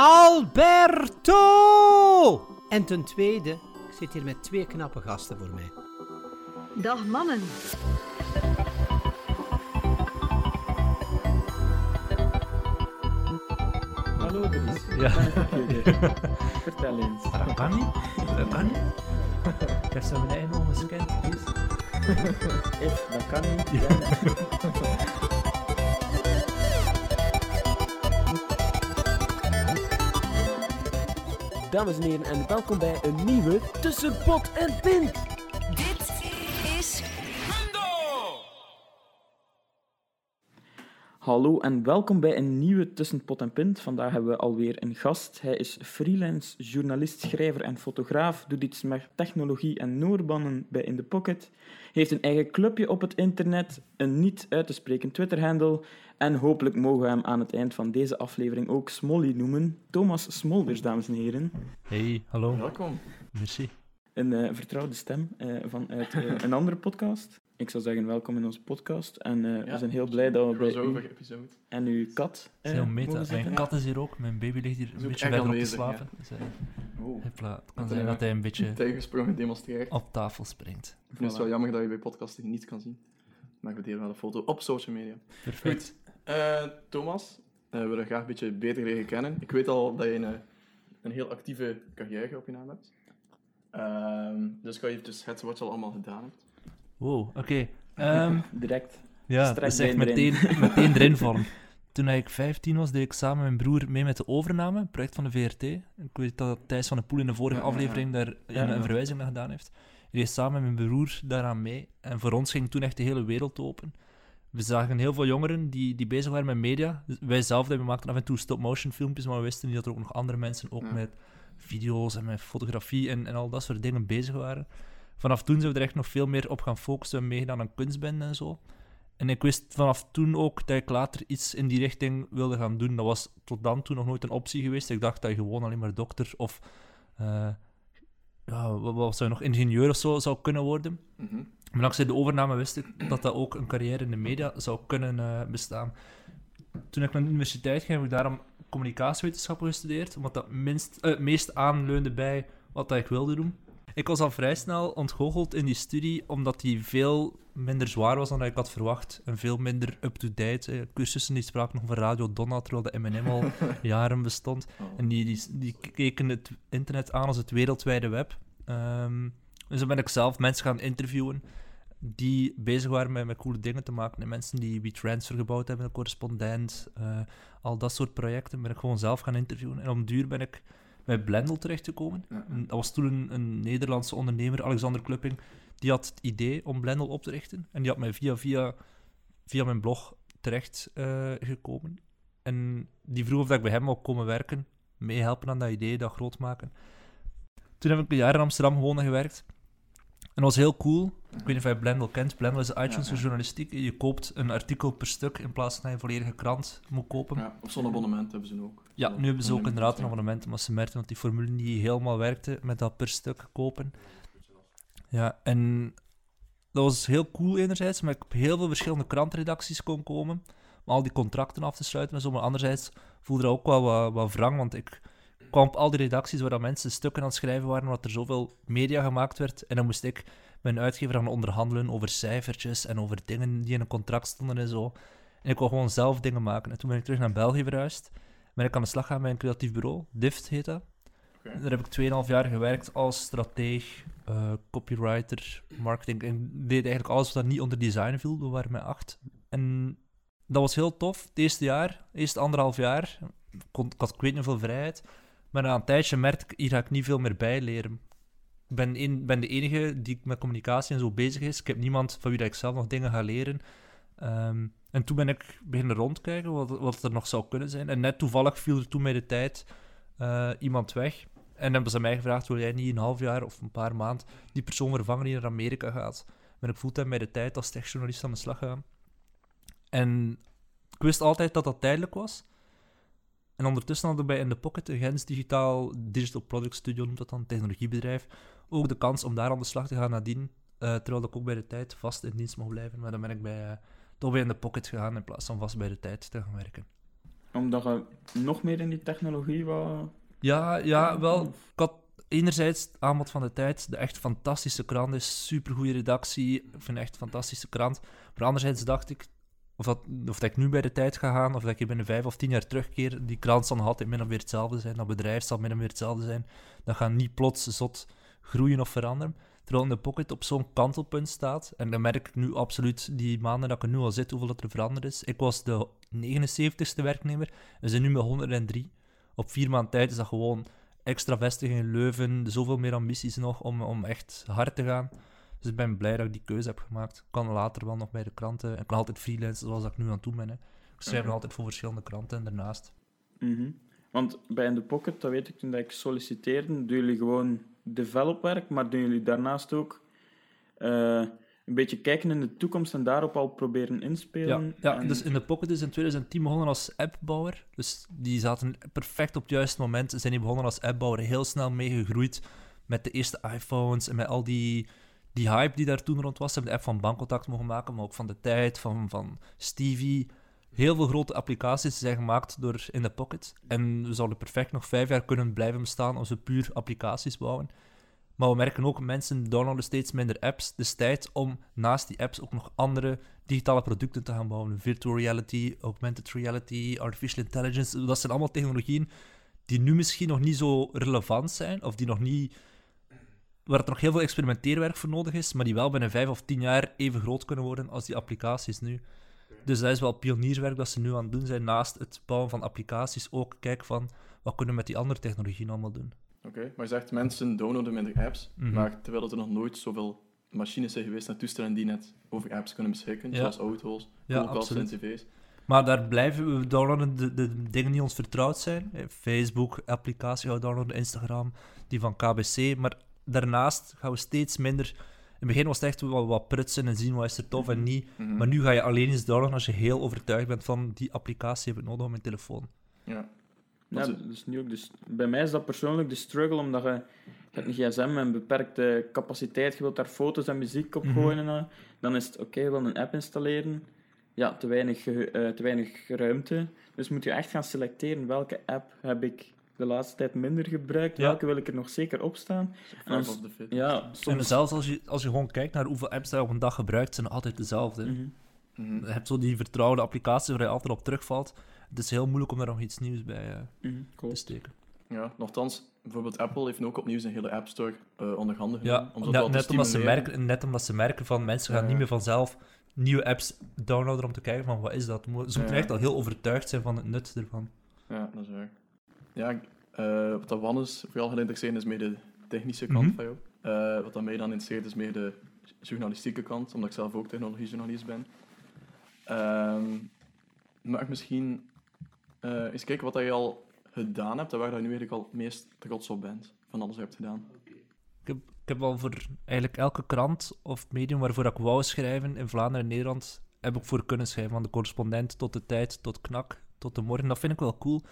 Alberto! En ten tweede, ik zit hier met twee knappe gasten voor mij. Dag mannen. Hallo Dries. Ja. Vertel eens. Dat kan niet. Dat kan niet. Ik heb zo mijn eigen ogen gescand. Please. If, dat kan niet. Ja. Dames en heren, en welkom bij een nieuwe Tussen Pot en Pint. Hallo en welkom bij een nieuwe Tussen Pot en Pint. Vandaag hebben we alweer een gast. Hij is freelance journalist, schrijver en fotograaf. Doet iets met technologie en noorbannen bij In The Pocket. Heeft een eigen clubje op het internet, een niet uit te spreken Twitter-handle. En hopelijk mogen we hem aan het eind van deze aflevering ook Smolly noemen. Thomas Smolders, dames en heren. Hey, hallo. Welkom. Merci. Een eh, vertrouwde stem eh, vanuit eh, een andere podcast. Ik zou zeggen, welkom in onze podcast. En eh, we zijn heel blij dat we bij u episode. en uw kat Het is eh, heel mogen meta. Mijn kat is hier ook. Mijn baby ligt hier Is een beetje verder op te slapen. Dus, eh, Oh. het kan Dat, zijn dat hij een beetje Tegensprongen demonstreert. op tafel springt. Ik vind het wel jammer dat je bij podcasten niet kan zien. Maar we delen wel een foto op social media. Perfect. Goed. Eh, Thomas, we willen graag een beetje beter leren kennen. Ik weet al dat je een, een heel actieve carrière op je naam hebt. Ehm, dus kan je even schetsen wat je al allemaal gedaan hebt? Wow, oké. Ehm, Direct. ja, dat is echt been erin. meteen, meteen erin vorm. Toen ik 15 was, deed ik samen met mijn broer mee met de overname, een project van de VRT. Ik weet dat Thijs van de Poel in de vorige Ja, aflevering daar Ja, een, verwijzing naar gedaan heeft. Ik deed samen met mijn broer daaraan mee. En voor ons ging toen echt de hele wereld open. We zagen heel veel jongeren die, die bezig waren met media. Dus wij zelf we maakten af en toe stop-motion filmpjes, maar we wisten niet dat er ook nog andere mensen ook met video's en met fotografie en, en al dat soort dingen bezig waren. Vanaf toen zijn we er echt nog veel meer op gaan focussen en meegedaan aan kunstbenden en zo. En ik wist vanaf toen ook dat ik later iets in die richting wilde gaan doen. Dat was tot dan toe nog nooit een optie geweest. Ik dacht dat je gewoon alleen maar dokter of eh, ja, wat, wat zou je nog, ingenieur of zo zou kunnen worden. Mhm. Maar dankzij de overname wist ik dat dat ook een carrière in de media zou kunnen eh, bestaan. Toen ik naar de universiteit ging, heb ik daarom communicatiewetenschappen gestudeerd, omdat dat minst, eh, het meest aanleunde bij wat dat ik wilde doen. Ik was al vrij snel ontgoocheld in die studie, omdat die veel minder zwaar was dan ik had verwacht. En veel minder up-to-date. Cursussen die spraken nog van Radio Donna, terwijl de M&M al jaren bestond. Oh. En die, die, die keken het internet aan als het wereldwijde web. Ehm, dus dan ben ik zelf mensen gaan interviewen die bezig waren met, met coole dingen te maken. En mensen die WeTransfer gebouwd hebben, een correspondent, eh, al dat soort projecten, ben ik gewoon zelf gaan interviewen. En om duur ben ik bij Blendel terechtgekomen. Ja. En Dat was toen een, een Nederlandse ondernemer, Alexander Klupping, die had het idee om Blendel op te richten. En die had mij via, via, via mijn blog terecht eh, gekomen. En die vroeg of dat ik bij hem wou komen werken, meehelpen aan dat idee, dat groot maken. Toen heb ik een jaar in Amsterdam gewoond en gewerkt. En dat was heel cool. Ik weet niet of jij Blendel kent. Blendel is de iTunes Ja, voor ja. journalistiek. Je koopt een artikel per stuk in plaats van je een volledige krant moet kopen. Ja, of zo'n abonnement hebben ze nu ook. Ja, nu hebben ze ook inderdaad een abonnement, maar ze merkten dat die formule niet helemaal werkte met dat per stuk kopen. Ja, en dat was heel cool enerzijds, maar ik heb heel veel verschillende krantenredacties kon komen om al die contracten af te sluiten en zo. Maar anderzijds voelde er ook wel wat, wat wrang, want ik kwam op al die redacties waar dat mensen stukken aan het schrijven waren, omdat er zoveel media gemaakt werd. En dan moest ik met een uitgever gaan onderhandelen over cijfertjes en over dingen die in een contract stonden en zo. En ik wou gewoon zelf dingen maken. En toen ben ik terug naar België verhuisd ben ik aan de slag gaan bij een creatief bureau. Dift heet dat. Daar heb ik 2,5 jaar gewerkt als strateeg, eh, copywriter, marketing. En deed eigenlijk alles wat niet onder design viel. We waren met acht. En dat was heel tof. Het eerste jaar, eerste anderhalf jaar, kon, ik had ik weet niet hoeveel vrijheid. Maar na een tijdje merkte ik, hier ga ik niet veel meer bijleren. Ik ben, ben de enige die met communicatie en zo bezig is. Ik heb niemand van wie dat ik zelf nog dingen ga leren. Ehm, en toen ben ik beginnen rondkijken wat, wat er nog zou kunnen zijn. En net toevallig viel er toen bij de tijd eh, iemand weg. En hebben ze mij gevraagd, wil jij niet een half jaar of een paar maanden die persoon vervangen die naar Amerika gaat? Ben ik fulltime bij de tijd als techjournalist aan de slag gegaan. En ik wist altijd dat dat tijdelijk was. En ondertussen hadden bij In The Pocket, een Gens digitaal digital product studio, noemt dat dan, technologiebedrijf, ook de kans om daar aan de slag te gaan nadien. eh, terwijl ik ook bij de tijd vast in dienst mocht blijven. Maar dan ben ik bij, eh, toch bij In The Pocket gegaan in plaats van vast bij de tijd te gaan werken. Omdat je nog meer in die technologie wou... Ja, ja, wel. Ik had enerzijds het aanbod van de tijd, de echt fantastische krant is, supergoeie redactie, ik vind het echt een fantastische krant. Maar anderzijds dacht ik, of dat, of dat ik nu bij de tijd ga gaan, of dat ik binnen vijf of tien jaar terugkeer, die krant zal nog altijd min of meer hetzelfde zijn, dat bedrijf zal min of meer hetzelfde zijn. Dat gaat niet plots zot groeien of veranderen. Terwijl in de pocket op zo'n kantelpunt staat, en dan merk ik nu absoluut die maanden dat ik er nu al zit, hoeveel dat er veranderd is. Ik was de 79ste werknemer, we zijn nu met 103. Op vier maanden tijd is dat gewoon extra vestiging in Leuven, zoveel meer ambities nog om, om echt hard te gaan. Dus ik ben blij dat ik die keuze heb gemaakt. Ik kan later wel nog bij de kranten. Ik kan altijd freelance zoals ik nu aan het doen ben. Hè. Ik schrijf nog altijd voor verschillende kranten en daarnaast. Mhm. Want bij In The Pocket, dat weet ik toen dat ik solliciteerde, doen jullie gewoon developwerk, maar doen jullie daarnaast ook eh, een beetje kijken in de toekomst en daarop al proberen Ja, inspelen? ja En- dus in de Pocket is in 2010 begonnen als appbouwer. Dus die zaten perfect op het juiste moment. Zijn die begonnen als appbouwer, heel snel meegegroeid met de eerste iPhones en met al die, die hype die daar toen rond was. Ze hebben de app van Bankcontact mogen maken, maar ook van de tijd, van, van Stevie. Heel veel grote applicaties zijn gemaakt door In The Pocket. En we zouden perfect nog vijf jaar kunnen blijven bestaan als we puur applicaties bouwen. Maar we merken ook, mensen downloaden steeds minder apps. Dus tijd om naast die apps ook nog andere digitale producten te gaan bouwen. Virtual reality, augmented reality, artificial intelligence. Dat zijn allemaal technologieën die nu misschien nog niet zo relevant zijn, of die nog niet... waar er nog heel veel experimenteerwerk voor nodig is, maar die wel binnen vijf of tien jaar even groot kunnen worden als die applicaties nu. Dus dat is wel pionierswerk dat ze nu aan het doen zijn, naast het bouwen van applicaties ook kijken van wat kunnen we met die andere technologieën allemaal doen. Oké, maar je zegt mensen downloaden minder apps, Mhm. maar terwijl er nog nooit zoveel machines zijn geweest en toestellen die net over apps kunnen beschikken, Ja. zoals auto's, Ja, koelkasten en tv's. Maar daar blijven we downloaden de, de dingen die ons vertrouwd zijn. Eh, Facebook, applicatie gaan we downloaden, Instagram, die van KBC. Maar daarnaast gaan we steeds minder... In het begin was het echt wel wat prutsen en zien wat is er tof en niet. Mhm. Maar nu ga je alleen eens downloaden als je heel overtuigd bent van die applicatie heb ik nodig op mijn telefoon. Ja. Dus nu ook. Dus bij mij is dat persoonlijk de struggle, omdat je, je hebt een gsm met een beperkte capaciteit, je wilt daar foto's en muziek op Mhm. gooien. en, dan is het oké, we willen een app installeren. Ja, te weinig, eh, te weinig ruimte. Dus moet je echt gaan selecteren welke app heb ik de laatste tijd minder gebruikt, Ja. welke wil ik er nog zeker op staan. En ja, En zelfs als je, als je gewoon kijkt naar hoeveel apps je op een dag gebruikt, zijn altijd dezelfde. Mhm. Je hebt zo die vertrouwde applicaties waar je altijd op terugvalt. Het is heel moeilijk om daar nog iets nieuws bij eh, Mhm, te steken. Ja, nochtans, bijvoorbeeld Apple heeft nu ook opnieuw zijn hele App Store eh onder handen Ja, om net, omdat ze merken, net omdat ze merken van mensen gaan Ja. niet meer vanzelf nieuwe apps downloaden om te kijken van wat is dat. Ze moeten Ja. echt al heel overtuigd zijn van het nut ervan. Ja, dat is waar. Ja, eh, wat dat Wannes vooral gaat interesseren is meer de technische kant Mhm. van jou. Eh, wat dat mij dan interesseert is meer de journalistieke kant, omdat ik zelf ook technologiejournalist ben. Maar ik misschien eh, eens kijken wat dat je al gedaan hebt en waar je nu eigenlijk al het meest trots op bent van alles wat je hebt gedaan. Ik heb, ik heb al voor eigenlijk elke krant of medium waarvoor ik wou schrijven in Vlaanderen en Nederland, heb ik voor kunnen schrijven. Van de correspondent tot de tijd, tot knak, tot de morgen. Dat vind ik wel cool.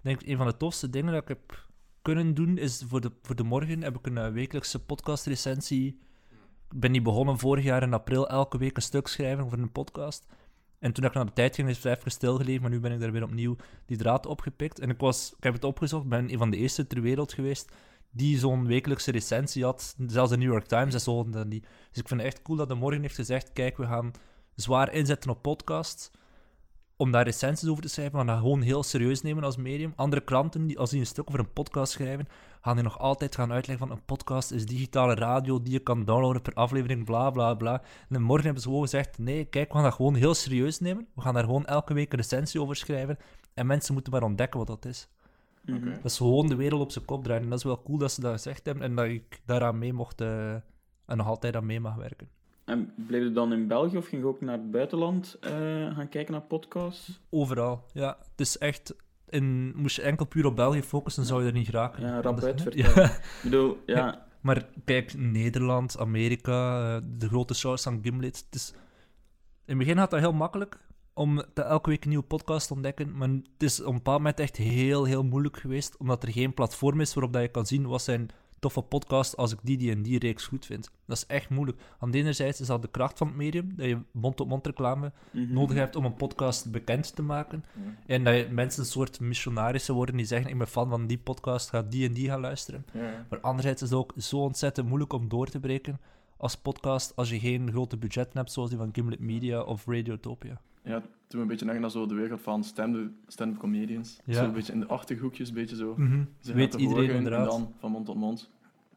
Denk, een van de tofste dingen dat ik heb kunnen doen, is voor de, voor de morgen heb ik een eh, wekelijkse podcastrecensie. Ik ben die begonnen vorig jaar in april, elke week een stuk schrijven voor een podcast. En toen ik naar de tijd ging, is het even stilgelegen, maar nu ben ik daar weer opnieuw die draad opgepikt. En ik, was, ik heb het opgezocht, ben een van de eerste ter wereld geweest die zo'n wekelijkse recensie had. Zelfs de New York Times en zo. Dus ik vind het echt cool dat de morgen heeft gezegd: kijk, we gaan zwaar inzetten op podcasts. Om daar recensies over te schrijven, we gaan dat gewoon heel serieus nemen als medium. Andere kranten, die, als die een stuk over een podcast schrijven, gaan die nog altijd gaan uitleggen van een podcast is digitale radio die je kan downloaden per aflevering, bla bla bla. En de morgen hebben ze gewoon gezegd: nee, kijk, we gaan dat gewoon heel serieus nemen. We gaan daar gewoon elke week een recensie over schrijven. En mensen moeten maar ontdekken wat dat is. Mhm. Oké. Dat is gewoon de wereld op zijn kop draaien. En dat is wel cool dat ze dat gezegd hebben en dat ik daaraan mee mocht eh, en nog altijd aan mee mag werken. En bleef je dan in België of ging je ook naar het buitenland eh, gaan kijken naar podcasts? Overal, ja. Het is echt... In, moest je enkel puur op België focussen, zou je er niet geraken. Ja, rap uitvertellen. Ja. Ik bedoel, ja, Maar kijk, Nederland, Amerika, eh, de grote shows van Gimlet. Het is... In het begin gaat dat heel makkelijk om te elke week een nieuwe podcast te ontdekken. Maar het is op een bepaald moment echt heel, heel moeilijk geweest. Omdat er geen platform is waarop dat je kan zien wat zijn toffe podcast als ik die, die en die reeks goed vind. Dat is echt moeilijk. Aan de ene zijde is dat de kracht van het medium, dat je mond-op-mond reclame Mhm. nodig hebt om een podcast bekend te maken. En dat je mensen een soort missionarissen worden die zeggen, ik ben fan van die podcast, ga die en die gaan luisteren. Ja. Maar anderzijds is het ook zo ontzettend moeilijk om door te breken als podcast als je geen grote budgetten hebt, zoals die van Gimlet Media of Radiotopia. Ja, toen we een beetje denken naar zo de wereld van stand- stand-up comedians. Ja. Zo een beetje in de achterhoekjes, een beetje zo. Ze Weet iedereen horen en inderdaad. dan van mond tot mond.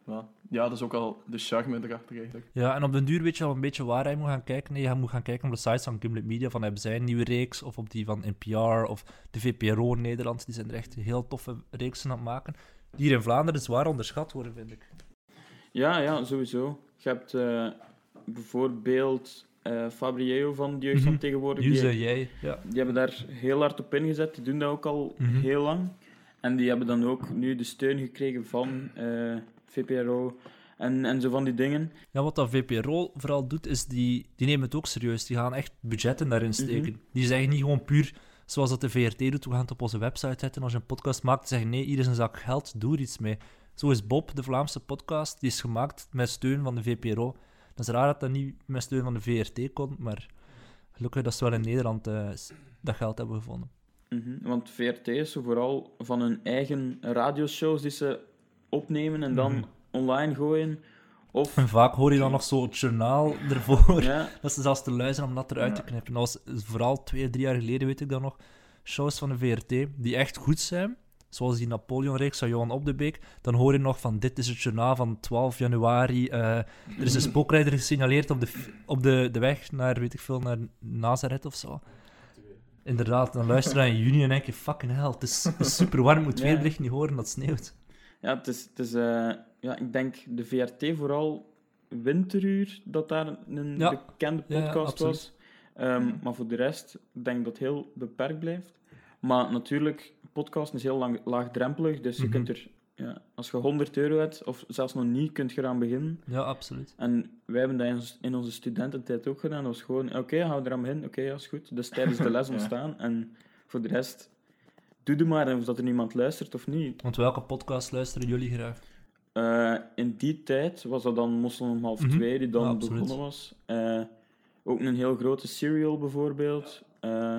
Ja. ja, dat is ook al de charme erachter eigenlijk. Ja, en op den duur weet je al een beetje waar hij moet gaan kijken. Nee, je moet gaan kijken op de sites van Gimlet Media, van hebben zij een nieuwe reeks, of op die van NPR, of de VPRO in Nederland. Die zijn er echt heel toffe reeksen aan het maken. Die hier in Vlaanderen zwaar onderschat worden, vind ik. Ja, ja, sowieso. Je hebt eh, bijvoorbeeld Fabrieo van de Jeugd van Mhm. Tegenwoordig. Die, jij, ja. die hebben daar heel hard op ingezet. Die doen dat ook al Mhm. heel lang. En die hebben dan ook nu de steun gekregen van eh, VPRO en, en zo van die dingen. Ja, wat dat VPRO vooral doet, is die, die nemen het ook serieus. Die gaan echt budgetten daarin steken. Die zeggen niet gewoon puur zoals dat de VRT doet, we gaan het op onze website zetten als je een podcast maakt. Zeggen nee, hier is een zak geld, doe er iets mee. Zo is Bob, de Vlaamse podcast, die is gemaakt met steun van de VPRO. Dat is raar dat dat niet met steun van de VRT komt, maar gelukkig dat ze wel in Nederland eh, dat geld hebben gevonden. Mhm, Want VRT is vooral van hun eigen radioshows die ze opnemen en dan Mhm. online gooien. Of, En vaak hoor je dan nog zo het journaal ervoor. ja, Dat ze zelfs te luisteren om dat eruit te knippen. Dat was vooral twee, drie jaar geleden, weet ik dan nog, shows van de VRT die echt goed zijn. Zoals die Napoleon-reeks van Johan Op de Beek. Dan hoor je nog van, dit is het journaal van 12 januari. eh, er is een spookrijder gesignaleerd op, de, op de, de weg naar, weet ik veel, naar Nazareth of zo. Inderdaad, dan luister je in juni en denk je, fucking hell, het is, het is super warm, moet Ja. weerbericht niet horen dat het sneeuwt. ja, het is, het is eh, ja, ik denk de VRT vooral Winteruur, dat daar een Ja. bekende ja, podcast was. Ehm, maar voor de rest denk ik dat het heel beperkt blijft. Maar natuurlijk, podcast is heel lang, laagdrempelig, dus je Mhm. kunt er, ja, als je 100 euro hebt, of zelfs nog niet, kunt je eraan beginnen. Ja, absoluut. En wij hebben dat in ons- in onze studententijd ook gedaan. Dat was gewoon, oké, gaan we eraan beginnen? Oké, ja, is goed. Dus tijdens de les Ja. ontstaan. En voor de rest, doe er maar, of dat er niemand luistert of niet. Want welke podcast luisteren jullie graag? Eh, in die tijd was dat dan Mossel om half Mhm. twee, die dan Ja, begonnen was. Eh, ook een heel grote serial bijvoorbeeld. Eh,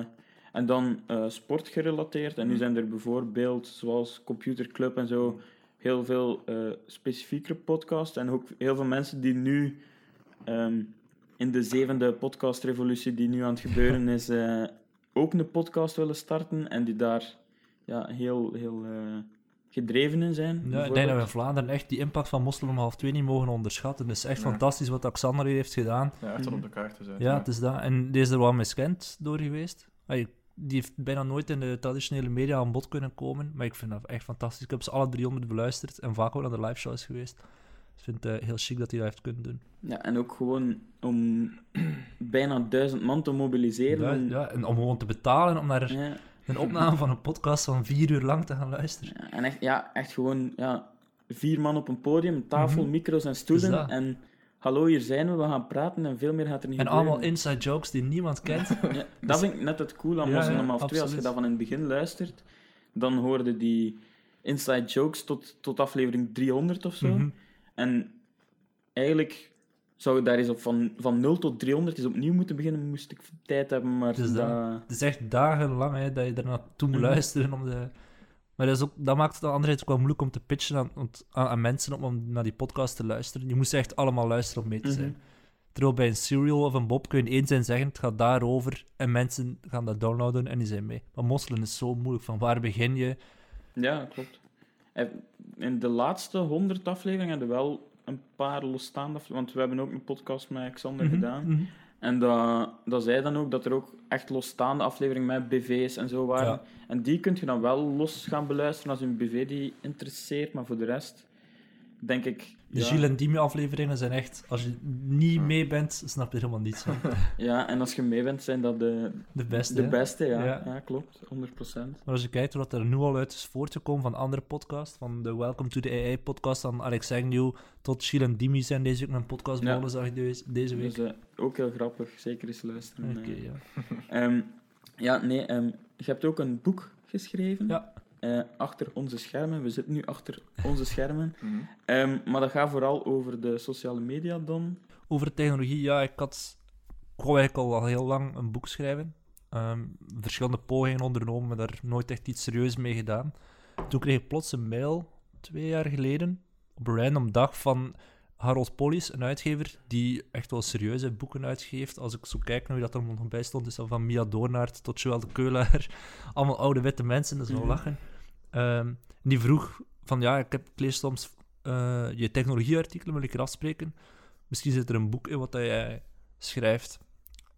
en dan eh sportgerelateerd. En nu zijn er bijvoorbeeld, zoals Computer Club en zo, heel veel eh specifiekere podcasts. En ook heel veel mensen die nu ehm, in de zevende podcastrevolutie die nu aan het gebeuren is, eh, ook een podcast willen starten. En die daar ja, heel, heel eh, gedreven in zijn. Ja, ik denk dat we in Vlaanderen echt die impact van Moslim om half twee niet mogen onderschatten. Het is echt Ja. fantastisch wat Alexander hier heeft gedaan. Ja, echt wel op de kaart te zetten. Ja, het is dat. En die is er wel miskend door geweest. Allee, die heeft bijna nooit in de traditionele media aan bod kunnen komen. Maar ik vind dat echt fantastisch. Ik heb ze alle 300 beluisterd en vaak ook naar de live shows geweest. Ik vind het eh, heel chic dat hij dat heeft kunnen doen. Ja, en ook gewoon om bijna duizend man te mobiliseren. Ja, en om gewoon te betalen om naar ja, een opname van een podcast van vier uur lang te gaan luisteren. ja, en echt, ja, echt gewoon ja, vier man op een podium, tafel, Mhm. micro's en stoelen. En hallo, hier zijn we, we gaan praten en veel meer gaat er niet En gebeuren. allemaal inside jokes die niemand kent. Ja, dat vind ik net het cool aan Ja, Mossel ja, half twee. Als je dat van in het begin luistert, dan hoorde die inside jokes tot, tot aflevering 300 of zo. Mhm. En eigenlijk zou ik daar eens op van, van 0 tot 300 eens opnieuw moeten beginnen, moest ik tijd hebben, maar Dus dat-. Het is echt dagenlang hè, dat je er naartoe moet Mhm. luisteren. Om de... Maar dat, is ook, dat maakt het aan de andere kant ook wel moeilijk om te pitchen aan, want- aan, aan mensen om, om naar die podcast te luisteren. Je moest echt allemaal luisteren om mee te zijn. Mhm. Terwijl bij een Serial of een Bob kun je één zijn zeggen, het gaat daarover. En mensen gaan dat downloaden en die zijn mee. Maar Mosselen is zo moeilijk. Van waar begin je? Ja, klopt. In de laatste 100 afleveringen hadden we wel een paar losstaande afleveringen, want we hebben ook een podcast met Xander Mhm, gedaan. mhm. En dat, dat zei dan ook dat er ook echt losstaande afleveringen met BV's en zo waren. Ja. En die kun je dan wel los gaan beluisteren als je een BV die interesseert, maar voor de rest denk ik... De ja, Gilles en Dimi afleveringen zijn echt... Als je niet mee bent, snap je helemaal niets van. Ja, en als je mee bent, zijn dat de, De beste. de beste, ja. Ja. ja. klopt, 100%. Maar als je kijkt wat er nu al uit is voortgekomen van andere podcasts, van de Welcome to the AI podcast van Alex Agnew tot Gilles en Dimi zijn deze week een podcast Ja. begonnen, zag ik deze, deze week. Dus eh, ook heel grappig, zeker eens luisteren. Oké, eh. ja. Ehm, ja, nee, ehm, je hebt ook een boek geschreven. Ja. Eh, achter onze schermen. We zitten nu achter onze schermen. Mhm. Ehm, maar dat gaat vooral over de sociale media dan. Over technologie, ja, ik had... Ik wou eigenlijk al, al heel lang een boek schrijven. Ehm, verschillende pogingen ondernomen, maar daar nooit echt iets serieus mee gedaan. Toen kreeg ik plots een mail, twee jaar geleden, op een random dag van Harold Polis, een uitgever die echt wel serieuze boeken uitgeeft. Als ik zo kijk naar wie dat er nog bij stond, is dat van Mia Doornaert tot Joël de Keulaar. Allemaal oude witte mensen, dat is wel Mhm. lachen. Ehm, en die vroeg van, ja, ik, heb, ik lees soms eh, je technologieartikelen, wil ik er afspreken. Misschien zit er een boek in wat dat jij schrijft.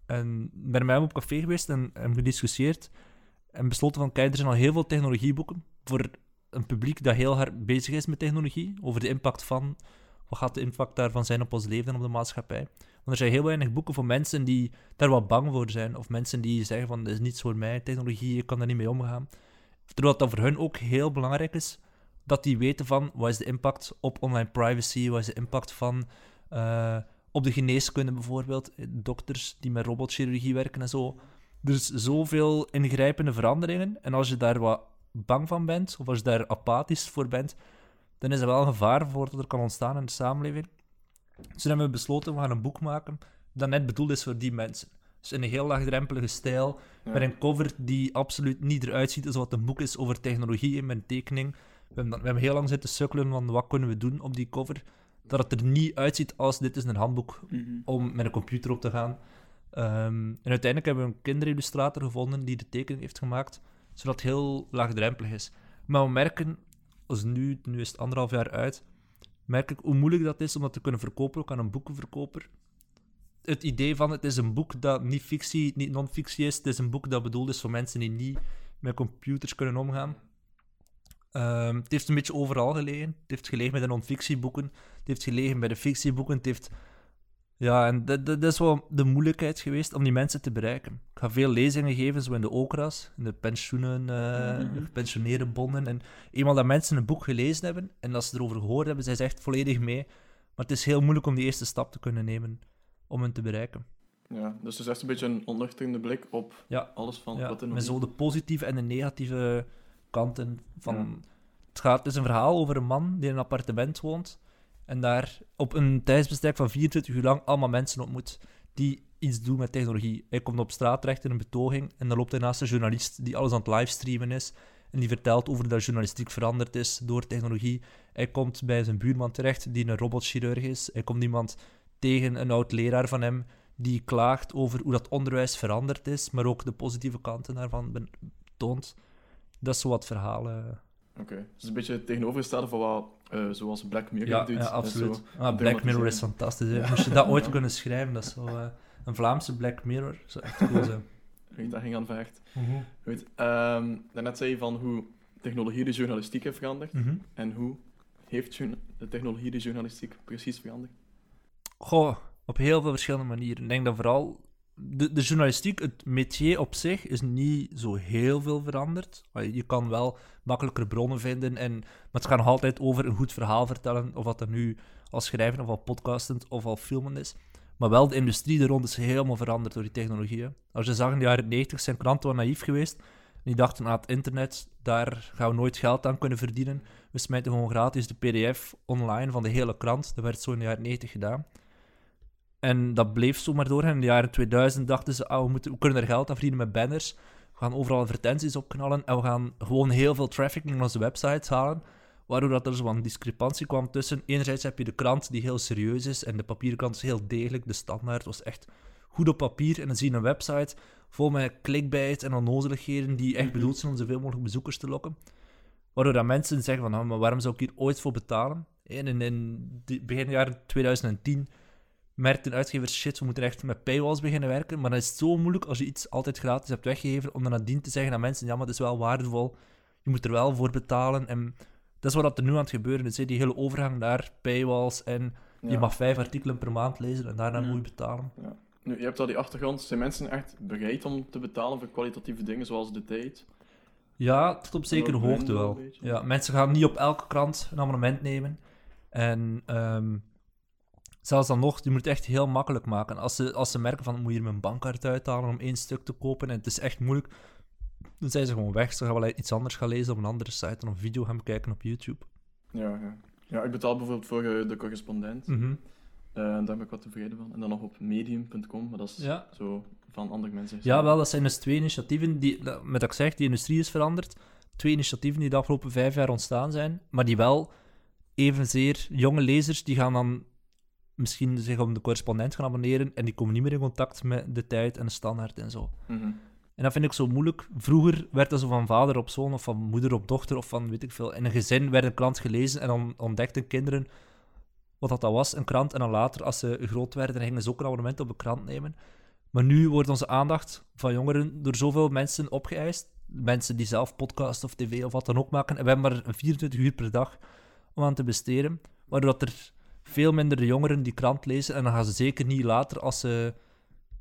En bij hem op café geweest en hebben gediscussieerd. En besloten van, kijk, er zijn al heel veel technologieboeken voor een publiek dat heel hard bezig is met technologie. Over de impact van, wat gaat de impact daarvan zijn op ons leven en op de maatschappij. Want er zijn heel weinig boeken voor mensen die daar wat bang voor zijn. Of mensen die zeggen van, dit is niets voor mij, technologie, ik kan daar niet mee omgaan. Terwijl dat voor hun ook heel belangrijk is, dat die weten van, wat is de impact op online privacy, wat is de impact van... eh, op de geneeskunde bijvoorbeeld, eh, dokters die met robotchirurgie werken en zo. Er is zoveel ingrijpende veranderingen. En als je daar wat bang van bent, of als je daar apathisch voor bent, dan is er wel een gevaar voor dat er kan ontstaan in de samenleving. Dus toen hebben we besloten, we gaan een boek maken dat net bedoeld is voor die mensen. Dus in een heel laagdrempelige stijl, Ja. met een cover die absoluut niet eruit ziet als wat een boek is over technologie in mijn tekening. We hebben, we hebben heel lang zitten sukkelen van wat kunnen we doen op die cover. Dat het er niet uitziet als dit is een handboek om met een computer op te gaan. Ehm, en uiteindelijk hebben we een kinderillustrator gevonden die de tekening heeft gemaakt, zodat het heel laagdrempelig is. Maar we merken, als nu, nu is het anderhalf jaar uit, merk ik hoe moeilijk dat is om dat te kunnen verkopen, ook aan een boekenverkoper. Het idee van het is een boek dat niet fictie, niet non-fictie is, het is een boek dat bedoeld is voor mensen die niet met computers kunnen omgaan. Ehm, het heeft een beetje overal gelegen. Het heeft gelegen bij de non-fictieboeken, het heeft gelegen bij de fictieboeken, het heeft ja, en dat, dat, is wel de moeilijkheid geweest om die mensen te bereiken. Ik ga veel lezingen geven, zo in de okras, in de pensioenen, Mhm. gepensioneerde bonden. En eenmaal dat mensen een boek gelezen hebben en dat ze erover gehoord hebben, zijn ze echt volledig mee. Maar het is heel moeilijk om die eerste stap te kunnen nemen om hen te bereiken. Ja, dus het is echt een beetje een onnuchterende blik op Ja. alles van Ja, wat er nog met zo de positieve en de negatieve kanten van... Ja. Het, gaat, het is een verhaal over een man die in een appartement woont en daar op een tijdsbestek van 24 uur lang allemaal mensen ontmoet die iets doen met technologie. Hij komt op straat terecht in een betoging en dan loopt hij naast een journalist die alles aan het livestreamen is en die vertelt over dat journalistiek veranderd is door technologie. Hij komt bij zijn buurman terecht die een robotchirurg is. Hij komt iemand tegen, een oud leraar van hem, die klaagt over hoe dat onderwijs veranderd is, maar ook de positieve kanten daarvan toont. Dat is zo wat verhalen. Oké, dus een beetje het tegenovergestelde van wat, eh, zoals Black Mirror doet. ja, absoluut. zo. Ah, Black Mirror is fantastisch. Hè. Moest je dat ooit kunnen schrijven, dat zou eh, een Vlaamse Black Mirror zou echt cool zijn. Weet, dat ging aan vecht. Goed, ehm, daarnet zei je van hoe technologie de journalistiek heeft veranderd. Mhm. En hoe heeft de technologie de journalistiek precies veranderd? Goh, op heel veel verschillende manieren. Ik denk dat vooral de, de journalistiek, het métier op zich, is niet zo heel veel veranderd. Je kan wel makkelijker bronnen vinden, en, maar het gaat nog altijd over een goed verhaal vertellen, of dat er nu al schrijven, of al podcastend, of al filmen is. Maar wel, de industrie er rond is helemaal veranderd door die technologieën. Als je zag in de jaren 90 zijn kranten wel naïef geweest. Die dachten, aan het internet, daar gaan we nooit geld aan kunnen verdienen. We smijten gewoon gratis de pdf online van de hele krant. Dat werd zo in de jaren 90 gedaan. En dat bleef zo maar doorgaan. In de jaren 2000 dachten ze, ah, we, moeten, we kunnen er geld aan verdienen met banners. We gaan overal advertenties opknallen en we gaan gewoon heel veel traffic naar onze websites halen. Waardoor dat er zo'n discrepantie kwam tussen... Enerzijds heb je de krant die heel serieus is en de papieren krant is heel degelijk. De standaard was echt goed op papier. En dan zie je een website vol met clickbait en onnozeligheden die echt bedoeld zijn om zoveel mogelijk bezoekers te lokken. Waardoor dat mensen zeggen van, nou, maar waarom zou ik hier ooit voor betalen? En in, in begin jaren 2010 merkten uitgevers, shit, we moeten echt met paywalls beginnen werken. Maar dan is het zo moeilijk als je iets altijd gratis hebt weggegeven, om dan nadien te zeggen aan mensen, ja, maar het is wel waardevol, je moet er wel voor betalen. En dat is wat er nu aan het gebeuren is, hè, die hele overgang naar paywalls en je Ja. mag vijf artikelen per maand lezen en daarna Ja. moet je betalen. Nu, je hebt al die achtergrond. Zijn mensen echt bereid om te betalen voor kwalitatieve dingen zoals de tijd? Ja, tot op zekere hoogte wel. Ja, mensen gaan niet op elke krant een abonnement nemen. En ehm, zelfs dan nog, je moet het echt heel makkelijk maken. Als ze, als ze merken van, moet je hier mijn bankkaart uithalen om één stuk te kopen en het is echt moeilijk, Dan zijn ze gewoon weg. Ze gaan wel iets anders gaan lezen op een andere site en een video gaan bekijken op YouTube. Ja, ja. ja, ik betaal bijvoorbeeld voor eh, de correspondent. Eh, daar ben ik wat tevreden van. En dan nog op medium.com, maar dat is Ja. zo van andere mensen. Ja, wel, dat zijn dus twee initiatieven die, met dat ik zeg, die industrie is veranderd. Twee initiatieven die de afgelopen vijf jaar ontstaan zijn, maar die wel evenzeer jonge lezers, die gaan dan misschien zich op de correspondent gaan abonneren en die komen niet meer in contact met de tijd en de standaard en zo. Mhm. En dat vind ik zo moeilijk. Vroeger werd dat zo van vader op zoon of van moeder op dochter of van weet ik veel. In een gezin werd een krant gelezen en dan ontdekten kinderen wat dat, dat was, een krant. En dan later, als ze groot werden, gingen ze ook een abonnement op de krant nemen. Maar nu wordt onze aandacht van jongeren door zoveel mensen opgeëist. Mensen die zelf podcast of tv of wat dan ook maken. En we hebben maar 24 uur per dag om aan te besteden. Waardoor dat er veel minder jongeren die krant lezen. En dan gaan ze zeker niet later, als ze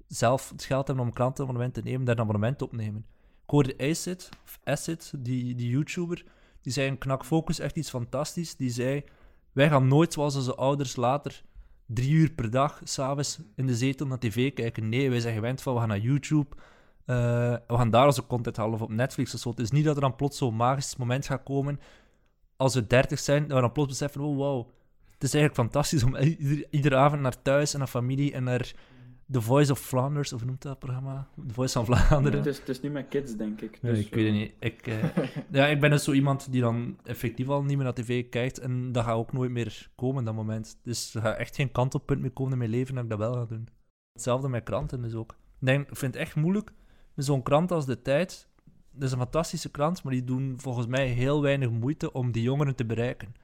zelf het geld hebben om een krantenabonnement te nemen, daar een abonnement opnemen. Ik hoorde Acid, of Acid, die, die YouTuber, die zei in Knak Focus echt iets fantastisch. Die zei, wij gaan nooit zoals onze ouders later drie uur per dag, s'avonds in de zetel naar tv kijken. Nee, wij zijn gewend van, we gaan naar YouTube, eh, we gaan daar onze content halen, of op Netflix of zo. Het is niet dat er dan plots zo'n magisch moment gaat komen, als we dertig zijn, dat we dan plots beseffen, oh wow, het is eigenlijk fantastisch om ieder, iedere avond naar thuis en naar familie en naar The Voice of Flanders, of noemt dat programma? The Voice van Vlaanderen. Het is, het is niet met kids, denk ik. Nee, Dus, ik weet het niet. Ik, eh, ja, ik ben dus zo iemand die dan effectief al niet meer naar tv kijkt. En dat gaat ook nooit meer komen, dat moment. Dus er gaat echt geen kantelpunt meer komen in mijn leven dat ik dat wel ga doen. Hetzelfde met kranten dus ook. Ik, denk, ik vind het echt moeilijk met zo'n krant als De Tijd. Dat is een fantastische krant, maar die doen volgens mij heel weinig moeite om die jongeren te bereiken.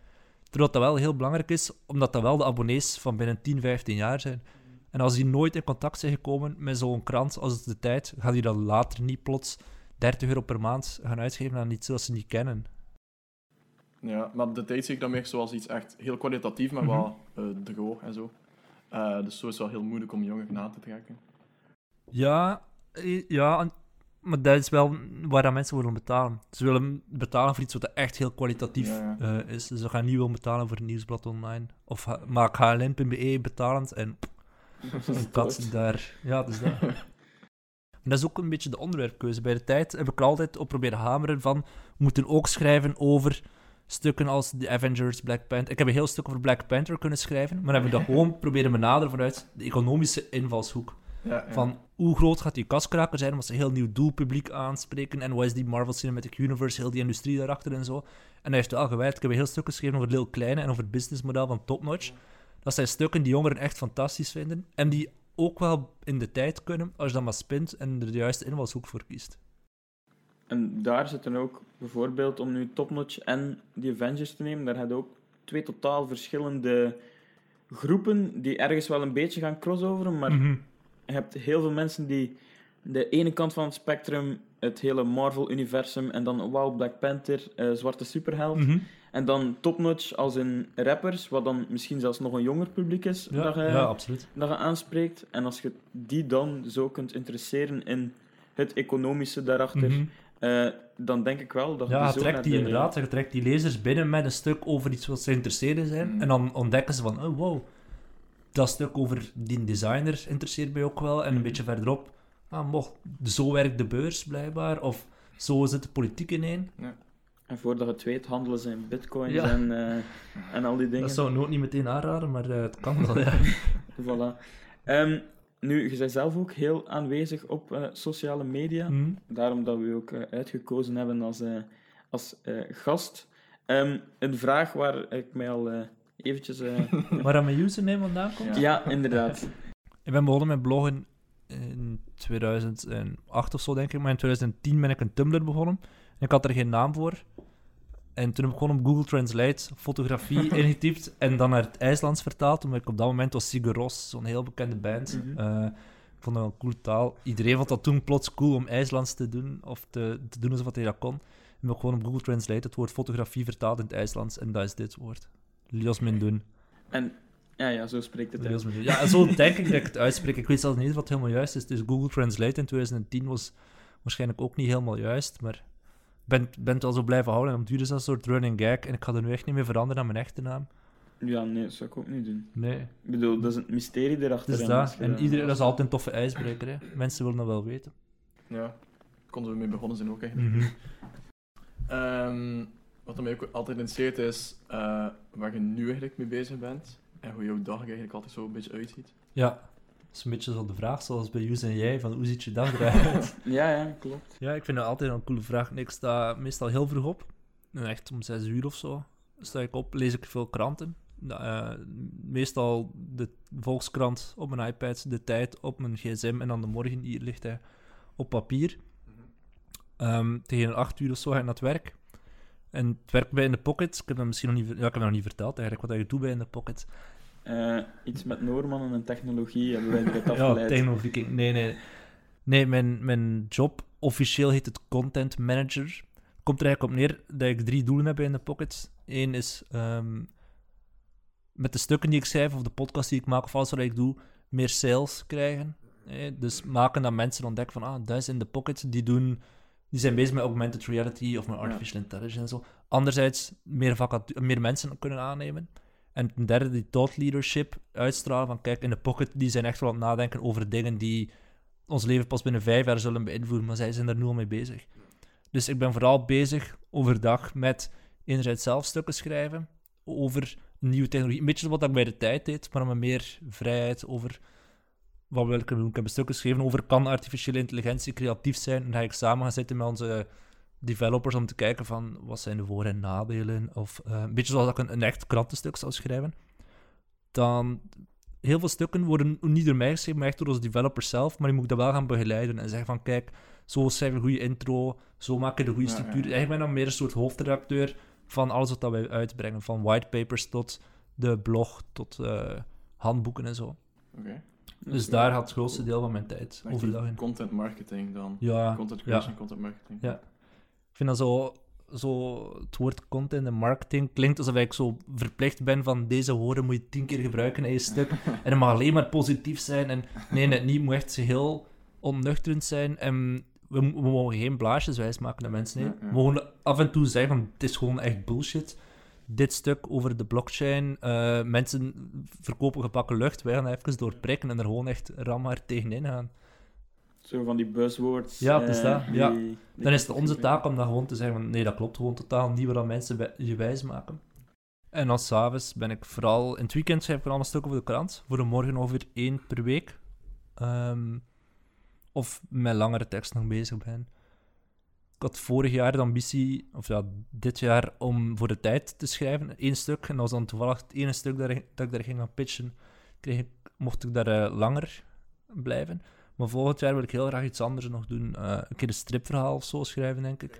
Terwijl dat wel heel belangrijk is, omdat dat wel de abonnees van binnen 10, 15 jaar zijn. En als die nooit in contact zijn gekomen met zo'n krant als het de tijd, gaan die dan later niet plots 30 euro per maand gaan uitgeven aan iets dat ze niet kennen. Ja, maar de tijd zie ik dan meer zoals iets echt heel kwalitatief, maar Mhm. wel eh droog en zo. Eh, dus zo is het wel heel moeilijk om jongeren na te trekken. Ja, eh, ja, en- maar dat is wel waar dat mensen willen betalen. Ze willen betalen voor iets wat echt heel kwalitatief Ja, eh, is. Dus ze gaan niet willen betalen voor een nieuwsblad online. Of ha- maak HLN.be betalend en een kat daar. Ja, dus dat. En dat is ook een beetje de onderwerpkeuze. Bij de tijd heb ik er altijd op proberen hameren van... We moeten ook schrijven over stukken als The Avengers, Black Panther. Ik heb een heel stuk over Black Panther kunnen schrijven, maar hebben we dat gewoon proberen benaderen vanuit de economische invalshoek. Ja, ja. Van hoe groot gaat die kaskraker zijn, omdat ze een heel nieuw doelpubliek aanspreken. En wat is die Marvel Cinematic Universe, heel die industrie daarachter en zo. En hij heeft wel gewijd. Ik heb heel stuk geschreven over Lil Kleine en over het businessmodel van Topnotch. Dat zijn stukken die jongeren echt fantastisch vinden. En die ook wel in de tijd kunnen, als je dat maar spint en er de juiste invalshoek voor kiest. En daar zitten ook bijvoorbeeld, om nu Topnotch en die Avengers te nemen, daar hebben ook twee totaal verschillende groepen die ergens wel een beetje gaan crossoveren, maar Mhm. Hebt heel veel mensen die de ene kant van het spectrum, het hele Marvel-universum, en dan wow, Black Panther, eh, zwarte superheld, Mhm. en dan Topnotch als in rappers, wat dan misschien zelfs nog een jonger publiek is Ja, dat, je, ja, dat je aanspreekt. En als je die dan zo kunt interesseren in het economische daarachter, Mhm. eh, dan denk ik wel dat je Ja, je zo trekt die de- inderdaad, je trekt die lezers binnen met een stuk over iets wat ze geïnteresseerd in zijn. Mhm. En dan ontdekken ze van, oh wow, dat stuk over die designer interesseert mij ook wel. En een beetje verderop, ah, mocht, zo werkt de beurs blijkbaar. Of zo zit de politiek ineen. En voordat je het weet, handelen ze in bitcoins Ja. en, eh, en al die dingen. Dat zou ik nooit niet meteen aanraden, maar eh, het kan wel, ja. Voilà. Ehm, nu, je bent zelf ook heel aanwezig op eh, sociale media. Mhm. Daarom dat we ook uitgekozen hebben als, als gast. Ehm, een vraag waar ik mij al eventjes... eh, Waar aan mijn username vandaan komt? Ja. ja, inderdaad. Ik ben begonnen met bloggen in 2008 of zo, denk ik. Maar in 2010 ben ik een Tumblr begonnen. En ik had er geen naam voor. En toen heb ik gewoon op Google Translate fotografie ingetypt en dan naar het IJslands vertaald. Omdat ik op dat moment was Sigur Ros, zo'n heel bekende band. Mhm. Eh, ik vond dat een coole taal. Iedereen vond dat toen plots cool om IJslands te doen, of te, te doen alsof hij dat kon. En heb ik gewoon op Google Translate het woord fotografie vertaald in het IJslands. En dat is dit woord. Lios doen. En ja, ja, zo spreekt het uit. Ja, zo denk ik dat ik het uitspreek. Ik weet zelfs niet het helemaal juist is. Dus Google Translate in 2010 was waarschijnlijk ook niet helemaal juist, maar ik ben, ben het wel zo blijven houden. En op het duur is dat een soort running gag en ik ga er nu echt niet meer veranderen naar mijn echte naam. Ja, nee, dat zou ik ook niet doen. Nee, Ik bedoel, dat is het mysterie erachter. als dat. En iedereen, dat is altijd een toffe ijsbreker. Hè. Mensen willen dat wel weten. Ja. konden we mee begonnen zijn ook eigenlijk. Mhm. Ehm, wat mij ook altijd interesseert is eh, waar je nu eigenlijk mee bezig bent en hoe jouw dag eigenlijk altijd zo een beetje uitziet. Ja, dat is een beetje zo de vraag, zoals bij Joes en jij, van hoe ziet je dag eruit? Ja, ja, klopt. ja, ik vind dat altijd een coole vraag. Ik sta meestal heel vroeg op, echt om zes uur of zo sta ik op, lees ik veel kranten. Eh, meestal de Volkskrant op mijn iPad, de tijd op mijn gsm en dan de morgen hier ligt hij op papier. Ehm, tegen acht uur of zo ga ik naar het werk. En het werk bij In The Pocket, ik heb dat misschien nog niet, ja, ik heb dat nog niet verteld eigenlijk, wat ik doe bij In The Pocket. Eh, iets met Noormannen en technologie hebben wij Ja, afgeleid. technoviking. Nee, nee. Nee, mijn, mijn job officieel heet het Content Manager. Komt er eigenlijk op neer dat ik drie doelen heb in de pocket. Eén is ehm, met de stukken die ik schrijf, of de podcast die ik maak, of alles wat ik doe, meer sales krijgen. Eh, dus maken dat mensen ontdekken van, ah, dat is in de pocket. Die, doen, die zijn bezig met augmented reality of met artificial intelligence en zo. Anderzijds, meer, vacatu- meer mensen kunnen aannemen. En ten derde, die thought leadership uitstralen van kijk, in de pocket, die zijn echt wel aan het nadenken over dingen die ons leven pas binnen vijf jaar zullen beïnvloeden, maar zij zijn er nu al mee bezig. Dus ik ben vooral bezig overdag met enerzijds zelf stukken schrijven over nieuwe technologie. Een beetje wat ik bij de tijd deed, maar met meer vrijheid over wat wil ik doen. Ik heb stukken geschreven over kan artificiële intelligentie creatief zijn. En dan ga ik samen gaan zitten met onze developers om te kijken van wat zijn de voor- en nadelen. Of eh, een beetje zoals ik een, een echt krantenstuk zou schrijven. Dan heel veel stukken worden niet door mij geschreven, maar echt door onze developers zelf. Maar je moet dat wel gaan begeleiden en zeggen van kijk, zo schrijf je een goede intro, zo maak je de goede structuur. Eigenlijk ben ik dan meer een soort hoofdredacteur van alles wat dat wij uitbrengen. Van whitepapers tot de blog, tot eh, handboeken en zo. Oké. Dus daar gaat het grootste deel van mijn tijd Echt overdag in. Content marketing dan. Ja, Content ja. creation, content marketing. Ja. Ik vind dat zo, zo... Het woord content en marketing klinkt alsof ik zo verplicht ben van deze woorden moet je tien keer gebruiken in je stuk. En het mag alleen maar positief zijn. En nee, net niet. Moet echt heel onnuchterend zijn. En we, we mogen geen blaasjes wijs maken aan mensen. ja. We mogen af en toe zeggen van het is gewoon echt bullshit. Dit stuk over de blockchain. eh, mensen verkopen gebakken lucht. Wij gaan even door prikken en er gewoon echt ram hard tegenin gaan. Zo van die buzzwords. Ja, eh, dat, die- ja. die Dan is het onze taak om dat gewoon te zeggen van nee, dat klopt gewoon totaal niet, wat mensen je wijs maken. En dan s'avonds ben ik vooral... In het weekend schrijf ik vooral een stuk over de krant. Voor de morgen ongeveer één per week. Ehm, of met langere tekst nog bezig ben. Ik had vorig jaar de ambitie, of ja, dit jaar, om voor de tijd te schrijven. één stuk. En dat was dan toevallig het ene stuk dat, ik- dat ik daar ging gaan pitchen. Kreeg ik, mocht ik daar eh, langer blijven. Maar volgend jaar wil ik heel graag iets anders nog doen. Eh, een keer een stripverhaal of zo schrijven, denk ik.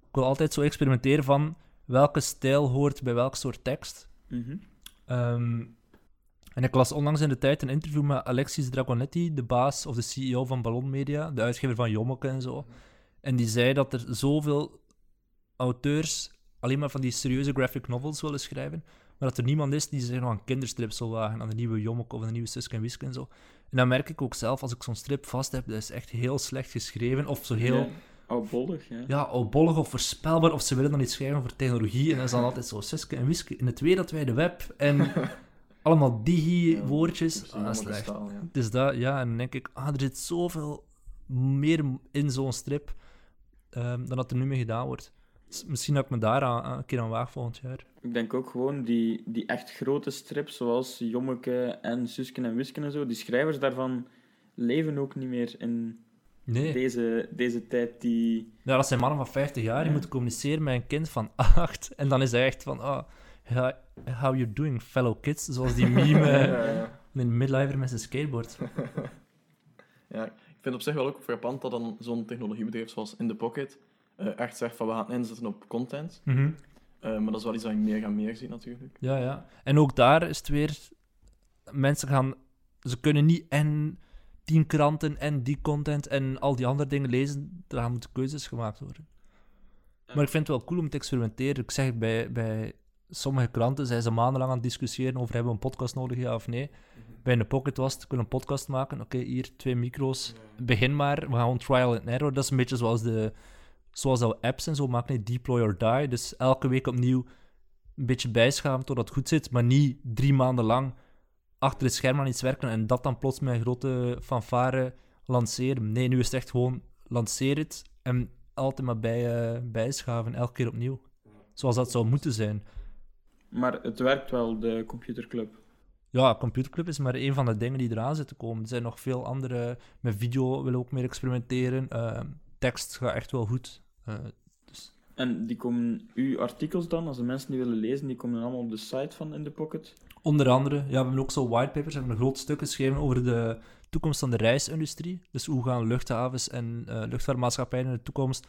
Ik wil altijd zo experimenteren van welke stijl hoort bij welk soort tekst. Mhm. Ehm, en ik las onlangs in de tijd een interview met Alexis Dragonetti, de baas of de CEO van Ballon Media, de uitgever van Jommeke en zo. En die zei dat er zoveel auteurs alleen maar van die serieuze graphic novels willen schrijven, maar dat er niemand is die zich nog aan kinderstrips zal wagen, aan de nieuwe Jommeke of aan de nieuwe Suske en Wiske en zo. En dan merk ik ook zelf, als ik zo'n strip vast heb, dat is echt heel slecht geschreven, of zo heel Ja, oudbollig, ja. ja, oudbollig of voorspelbaar, of ze willen dan iets schrijven over technologie, en dat is dan altijd zo Suske en Wiske in het wereldwijde web, en allemaal digi-woordjes. Ja, Ah, dat is slecht. ja. Is dat, ja, en dan denk ik, ah, er zit zoveel meer in zo'n strip ehm, dan dat er nu mee gedaan wordt. Dus misschien dat ik me daar aan, een keer aan waag volgend jaar. Ik denk ook gewoon die, die echt grote strips, zoals Jommeke en Susken en Wisken en zo, die schrijvers daarvan leven ook niet meer in Nee, deze, deze tijd. Die... ja, dat zijn mannen van 50 jaar, die Ja. moeten communiceren met een kind van 8, en dan is hij echt van, ah, ja, how you doing, fellow kids? Zoals die meme Ja, ja. een midlifer met zijn skateboard. Ja, vind het op zich wel ook frappant dat dan zo'n technologiebedrijf zoals In The Pocket eh, echt zegt van we gaan inzetten op content. Mhm. Eh, maar dat is wel iets dat je meer en meer ziet natuurlijk. Ja, ja. En ook daar is het weer... Mensen gaan... Ze kunnen niet en tien kranten en die content en al die andere dingen lezen. Er gaan moeten keuzes gemaakt worden. Maar ik vind het wel cool om te experimenteren. Ik zeg bij, bij sommige kranten zijn ze maandenlang aan het discussiëren over hebben we een podcast nodig, ja of nee. Bij een pocket was het, wil een podcast maken. Oké, hier, twee micro's. Begin maar. We gaan gewoon trial and error. Dat is een beetje zoals de... Zoals dat we apps en zo maken, deploy or die. Dus elke week opnieuw een beetje bijschaven totdat het goed zit, maar niet drie maanden lang achter het scherm aan iets werken en dat dan plots met een grote fanfare lanceren. Nee, nu is het echt gewoon lanceer het En altijd maar bij, eh, bijschaven, elke keer opnieuw. Zoals dat zou moeten zijn. Maar het werkt wel, de computerclub. Ja, Computerclub is maar een van de dingen die eraan zitten komen. Er zijn nog veel andere. Met video willen we ook meer experimenteren. Eh, tekst gaat echt wel goed. Eh, En die komen, uw artikels dan, als de mensen die willen lezen, die komen allemaal op de site van In The Pocket. onder andere, ja, we hebben ook zo whitepapers. We hebben een groot stuk geschreven over de toekomst van de reisindustrie. Dus hoe gaan luchthavens en eh, luchtvaartmaatschappijen in de toekomst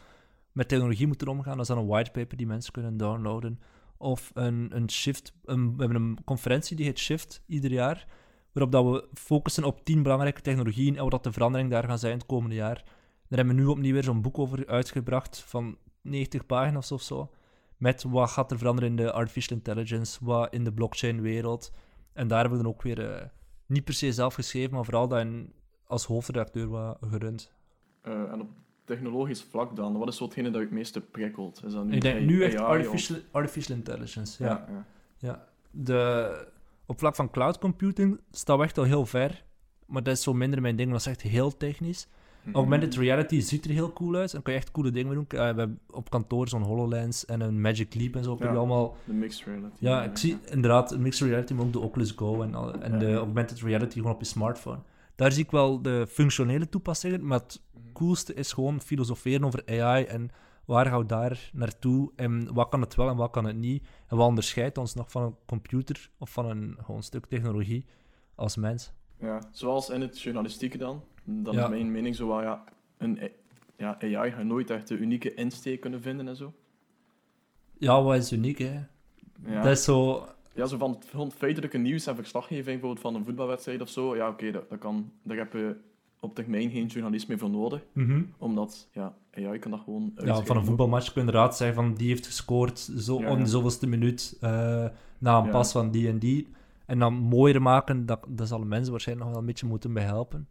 met technologie moeten omgaan. Dat is dan een whitepaper die mensen kunnen downloaden. Of een, een shift. Een, we hebben een conferentie die heet Shift ieder jaar. Waarop dat we focussen op tien belangrijke technologieën en wat dat de verandering daar gaan zijn het komende jaar. Daar hebben we nu opnieuw weer zo'n boek over uitgebracht van 90 pagina's of zo. Met wat gaat er veranderen in de artificial intelligence, wat in de blockchain-wereld. En daar hebben we dan ook weer eh, niet per se zelf geschreven, maar vooral dat in- als hoofdredacteur wat gerund. Eh, en op technologisch vlak dan, wat is zo hetgene dat je het meeste prikkelt? Is dat nu Ik denk AI nu echt artificial, artificial intelligence. Ja. Ja, ja. Ja, de, op vlak van cloud computing staan we echt al heel ver. Maar dat is zo minder mijn ding, dat is echt heel technisch. Augmented reality ziet er heel cool uit. En kan je echt coole dingen mee doen. Eh, we hebben op kantoor zo'n HoloLens en een Magic Leap en zo. Ja. allemaal... De mixed reality. Ja, ik zie inderdaad een mixed reality, maar ook de Oculus Go en, al- en Ja, de augmented reality gewoon op je smartphone. Daar zie ik wel de functionele toepassingen, maar het. Coolste is gewoon filosoferen over AI en waar gaan we daar naartoe en wat kan het wel en wat kan het niet. En wat onderscheidt ons nog van een computer of van een gewoon stuk technologie als mens. Ja, zoals in het journalistieke dan. Dan Ja. is mijn mening zo wel, ja, een ja, AI gaat nooit echt de unieke insteek kunnen vinden en zo. Ja, wat is uniek, hè? Ja, Dat is zo... ja zo van feitelijke nieuws en verslaggeving bijvoorbeeld van een voetbalwedstrijd of zo. Ja, oké, dat, dat kan, daar heb je op termijn geen journalist meer voor nodig. Mhm. Omdat, ja, AI kan dat gewoon Ja, van een voetbalmatch kun je inderdaad zeggen van die heeft gescoord zo, Ja, zoveelste minuut eh, na een Ja. pas van die en die. En dan mooier maken, dat, dat zal mensen waarschijnlijk nog wel een beetje moeten bij helpen.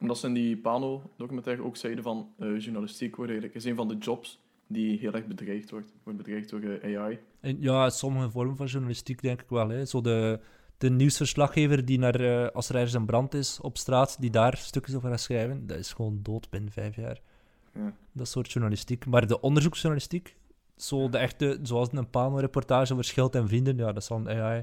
Omdat ze in die Pano-documentaire ook zeiden van eh, journalistiek wordt eigenlijk, is een van de jobs die heel erg bedreigd wordt. Wordt bedreigd door AI. En ja, sommige vormen van journalistiek denk ik wel. Hè. Zo de, de nieuwsverslaggever die naar, eh, als er ergens een brand is op straat, die daar stukjes over gaat schrijven, dat is gewoon dood binnen vijf jaar. Ja. Dat soort journalistiek. Maar de onderzoeksjournalistiek, zo de echte, zoals een Pano-reportage over Schild en Vrienden, ja, dat zal een AI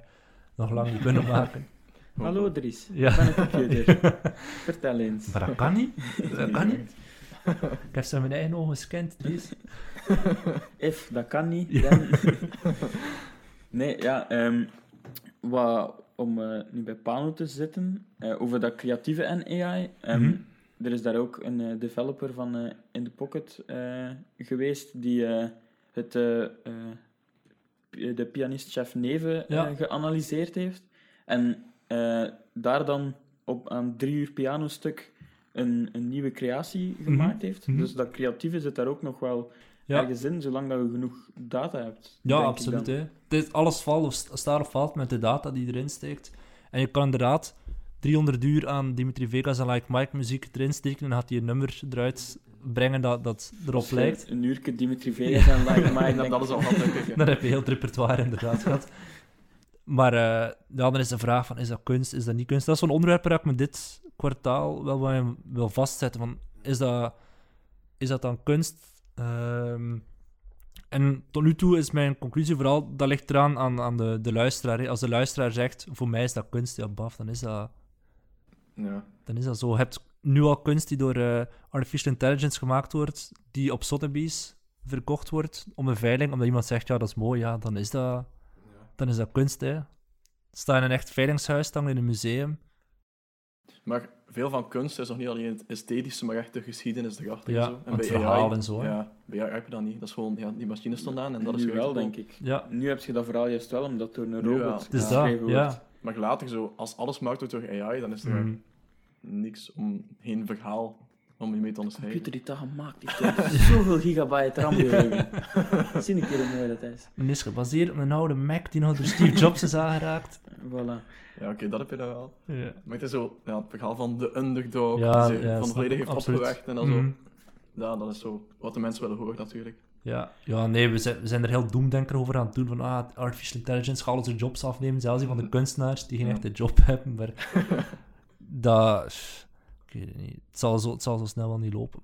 nog lang niet kunnen maken. Hallo Dries, Ja. ik ben een computer. Vertel eens. Maar dat kan niet. Dat kan niet. Ik heb ze met mijn eigen ogen gescand, Dries. If, dat kan niet. Dan- nee, ja, ehm, wat, om eh, nu bij Pano te zitten, eh, over dat creatieve en AI. ehm, Mhm. Er is daar ook een eh, developer van In The Pocket geweest die het, de pianist Chef Neve Ja. geanalyseerd heeft. En daar dan op aan drie uur pianostuk een, een nieuwe creatie gemaakt heeft. Mhm. Dus dat creatieve zit daar ook nog wel Ja. ergens in, zolang dat je genoeg data hebt. Ja, absoluut. Hè. Dit, alles valt of st- staat of valt met de data die erin steekt. En je kan inderdaad 300 uur aan Dimitri Vegas en Like Mike muziek erin steken en dan gaat hij een nummer eruit brengen dat, dat erop lijkt. Een uurtje Dimitri Vegas en Like Mike. Dat is al wat. Dan heb je heel het repertoire inderdaad gehad. Maar eh, ja, dan is de vraag van, is dat kunst, is dat niet kunst? Dat is zo'n onderwerp waar ik me dit kwartaal wel bij wil vastzetten. Van, is, dat, is dat dan kunst? Ehm, en tot nu toe is mijn conclusie vooral, dat ligt eraan aan, aan de, de luisteraar. hè. Als de luisteraar zegt, voor mij is dat kunst, ja baf, dan is dat, Ja. dan is dat zo. Je hebt nu al kunst die door eh, artificial intelligence gemaakt wordt, die op Sotheby's verkocht wordt om een veiling, omdat iemand zegt, ja, dat is mooi, ja, dan is dat, dan is dat kunst, hè. Sta in een echt veilingshuis, staan in een museum. Maar veel van kunst is nog niet alleen het esthetische, maar echt de geschiedenis erachter. Ja, en zo. het verhaal en zo, hè. Ja, bij AI heb je dat niet. Dat is gewoon, ja, die machine stond aan en dat is nu wel, denk ik. Ja, Nu heb je dat verhaal juist wel, omdat door een robot is dat, geschreven wordt. ja. Maar later zo, als alles gemaakt wordt door AI, dan is er Mhm. niks om, geen verhaal om je mee te De onderscheiden. computer die dat gemaakt heeft, heeft zoveel gigabyte RAM geheugen. Zie een keer hoe mooi dat is. En is gebaseerd op een oude Mac die nog door Steve Jobs is aangeraakt. Voilà. Ja, oké, dat heb je dan wel. Ja, Maar het is zo, ja, het verhaal van de underdog, Ja, die ze ja, van volledig heeft absoluut. opgewekt en dan zo. Mhm. Ja, dat is zo wat de mensen willen horen natuurlijk. Ja, ja nee, we zijn, we zijn er heel doemdenker over aan het doen. Van, ah, artificial intelligence gaat onze jobs afnemen. Zelfs die van de kunstenaars die geen Ja. echte job hebben. Maar dat... Ik weet het niet. Het zal zo, het zal zo snel wel niet lopen.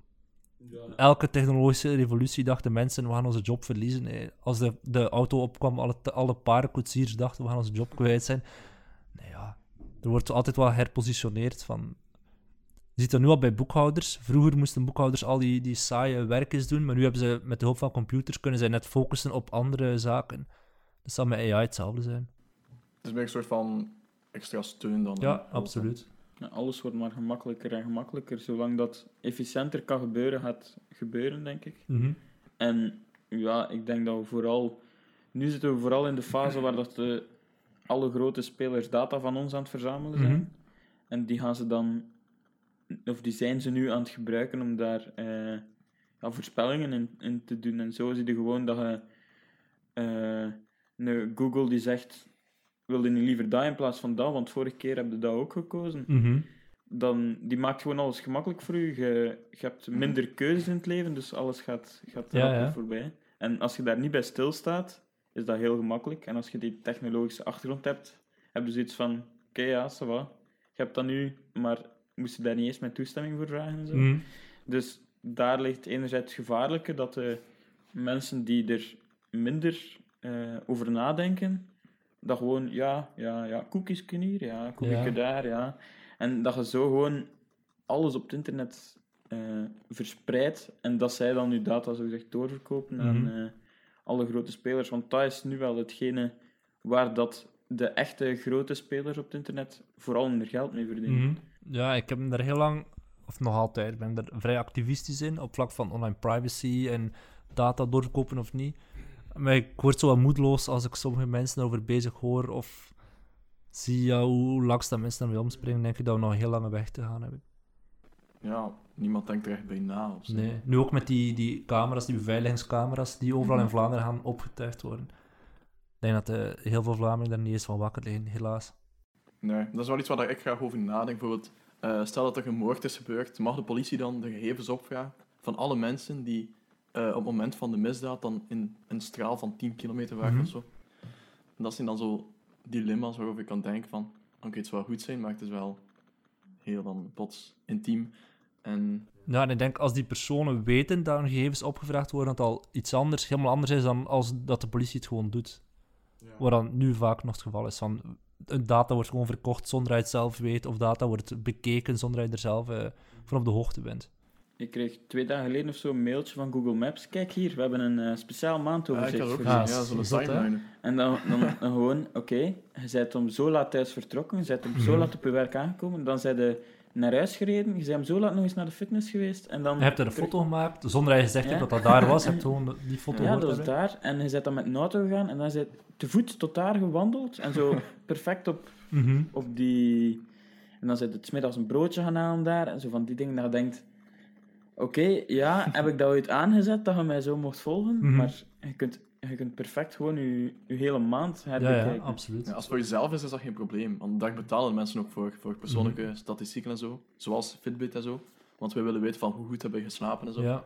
elke technologische revolutie dachten mensen, we gaan onze job verliezen. Als de, de auto opkwam, alle, alle paardenkoetsiers dachten, we gaan onze job kwijt zijn. Nee, ja, er wordt altijd wel herpositioneerd van... Je ziet dat nu al bij boekhouders. Vroeger moesten boekhouders al die, die saaie werkjes doen, maar nu hebben ze met de hulp van computers kunnen zij net focussen op andere zaken. Dat zal met AI hetzelfde zijn. Het is meer een soort van extra steun dan. Ja, absoluut. Ja, alles wordt maar gemakkelijker en gemakkelijker. Zolang dat efficiënter kan gebeuren, gaat gebeuren, denk ik. Mhm. En ja, ik denk dat we vooral... Nu zitten we vooral in de fase waar dat de, alle grote spelers data van ons aan het verzamelen zijn. Mhm. En die gaan ze dan... Of die zijn ze nu aan het gebruiken om daar eh, ja, voorspellingen in, in te doen. En zo zie je gewoon dat je... eh, een Google die zegt... Wilde je liever dat in plaats van dat? Want vorige keer heb je dat ook gekozen Mhm. dan die maakt gewoon alles gemakkelijk voor u. Je, je hebt minder keuzes in het leven, dus alles gaat, gaat Ja, voorbij. En als je daar niet bij stilstaat, is dat heel gemakkelijk. En als je die technologische achtergrond hebt, heb je zoiets van: oké, ja, ça va. Je hebt dat nu, maar moest je daar niet eens mijn toestemming voor vragen en zo. Mhm. Dus daar ligt enerzijds het gevaarlijke dat de mensen die er minder eh, over nadenken, dat gewoon, ja, ja, ja, koekjes hier, ja, koekje Ja. daar, ja. En dat je zo gewoon alles op het internet eh, verspreidt en dat zij dan je data zo gezegd doorverkopen aan Mhm. eh, alle grote spelers. Want dat is nu wel hetgene waar dat de echte grote spelers op het internet vooral hun geld mee verdienen. Mhm. Ja, ik heb daar heel lang, of nog altijd, ben daar vrij activistisch in op vlak van online privacy en data doorverkopen of niet. Maar ik word zo wat moedeloos als ik sommige mensen erover bezig hoor of zie ja, hoe langs dat mensen daarmee omspringen, denk ik dat we nog een heel lange weg te gaan hebben. Ja, niemand denkt er echt bij na. Of zo. Nee. Nu ook met die, die camera's, die beveiligingscamera's, die overal in Vlaanderen gaan opgetuigd worden. Ik denk dat eh, heel veel Vlamingen daar niet eens van wakker liggen, helaas. Nee, dat is wel iets waar ik graag over nadenk. Bijvoorbeeld, eh, stel dat er een moord is gebeurd, mag de politie dan de gegevens opvragen van alle mensen die eh, op het moment van de misdaad dan in een straal van 10 kilometer waren Mhm. of zo. En dat zijn dan zo dilemma's waarover ik kan denken van, oké, het zou goed zijn, maar het is wel heel dan plots intiem. En Ja, en ik denk als die personen weten dat hun gegevens opgevraagd worden, dat het al iets anders, helemaal anders is dan als dat de politie het gewoon doet. Wat dan nu vaak nog het geval is. Van, een data wordt gewoon verkocht zonder dat je het zelf weet, of data wordt bekeken zonder dat je er zelf eh, van op de hoogte bent. Ik kreeg twee dagen geleden of zo een mailtje van Google Maps. Kijk hier, we hebben een eh, speciaal ja, maandoverzicht ik ook voor Ah, gezien, je. ja, zo'n. En dan, dan, dan gewoon, oké, je bent om zo laat thuis vertrokken, je bent om zo Mhm. laat op je werk aangekomen, dan zijn je naar huis gereden, je bent om zo laat nog eens naar de fitness geweest, en dan... Je hebt er een terug- foto gemaakt, zonder dat je gezegd Ja. hebt dat dat daar was. Je hebt gewoon die foto Ja, dat was daar, en je bent dan met een auto gegaan, en dan zijn te voet tot daar gewandeld, en zo perfect op, Mhm. op die... En dan zijn het smiddags een broodje gaan halen daar, en zo van die dingen dat je denkt... Oké, ja, heb ik dat ooit aangezet, dat je mij zo mocht volgen, Mhm. maar je kunt, je kunt perfect gewoon je, je hele maand Ja, herbekijken. ja, absoluut. Ja, als het voor jezelf is, is dat geen probleem. Want daar betalen mensen ook voor, voor persoonlijke Mhm. statistieken en zo. Zoals Fitbit en zo. Want wij willen weten van hoe goed hebben we geslapen en zo. Ja.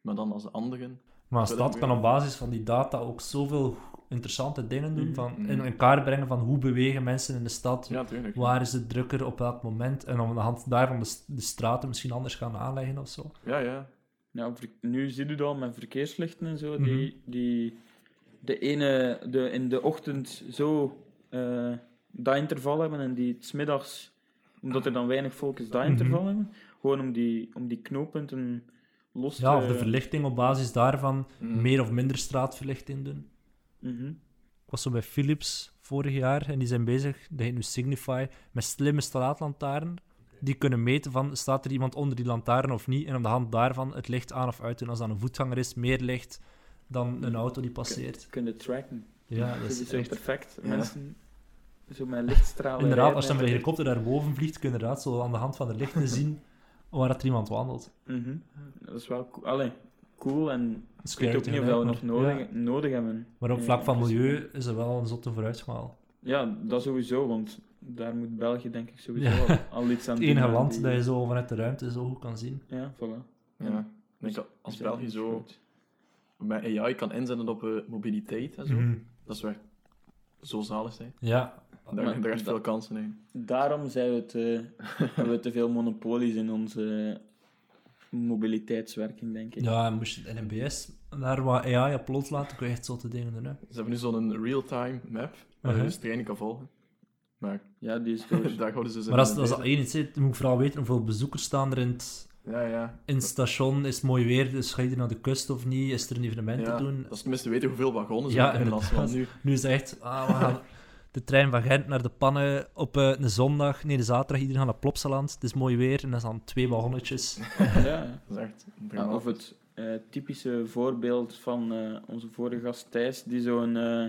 Maar dan als de anderen... Maar een Dat stad kan op basis van die data ook zoveel interessante dingen doen. Mhm. Van Mhm. in in kaart brengen van hoe bewegen mensen in de stad. Ja. Waar is het drukker op welk moment? En om aan de hand daarvan de, straten misschien anders gaan aanleggen of zo. Ja, ja. Ja, nu zie je dat al met verkeerslichten en zo, Mhm. die, die de ene de, in de ochtend zo eh, dat interval hebben en die 's middags, omdat er dan weinig volk is, dat interval hebben. Gewoon om die, om die knooppunten los Ja, te... of de verlichting op basis daarvan Mm. meer of minder straatverlichting doen. Mhm. Ik was zo bij Philips vorig jaar en die zijn bezig, dat heet nu Signify, met slimme straatlantaarn. Die kunnen meten van, staat er iemand onder die lantaarn of niet? En aan de hand daarvan het licht aan of uit doen. Als dat een voetganger is, meer licht dan een auto die passeert. Kunnen tracken. Ja, dat dat is is echt... perfect. Mensen zo met lichtstralen Inderdaad, als je met een helikopter daarboven vliegt, kun je inderdaad zo aan de hand van de lichten zien waar dat er iemand wandelt. Mhm. Dat is wel cool. Allee, cool en ik weet ook niet of dat we nog nodig, ja. nodig hebben. Maar op Ja, vlak van precies. milieu is er wel een zotte vooruitgang. al. Ja, dat sowieso, want daar moet België denk ik sowieso Ja. al, al iets aan Het doen. enige aan land die- dat je zo vanuit de ruimte zo goed kan zien. Ja, voilà. ja. Ik denk dat als België zo met AI kan inzetten op eh, mobiliteit en zo, Mhm. dat is echt zo zalig zijn. Ja, Daar Maar dat- veel kansen in. Daarom zijn we te, hebben we te veel monopolies in onze mobiliteitswerking, denk ik. Ja, en moest je het NMBS daar wat AI op loslaten, kun je echt zotte dingen doen. Hè. Ze hebben nu zo'n real-time map, waar je Uh-huh. dus training kan volgen. Maar Ja, die is door... daar houden ze Maar mee dat één iets. Je moet vooral weten hoeveel bezoekers staan er in het, Ja, ja. in het station. Is het mooi weer, dus ga je naar de kust of niet? Is er een evenement ja. te doen? Dat is tenminste weten hoeveel wagonnen ze Ja, hebben in Nederland. Want nu, Nu is het echt, ah, we gaan de trein van Gent naar de Pannen op eh, een zondag, nee, de zaterdag, iedereen gaat naar Plopsaland. Het is mooi weer en dat dan twee wagonnetjes. ja, dat is echt Ja, of het eh, typische voorbeeld van eh, onze vorige gast Thijs, die zo'n... eh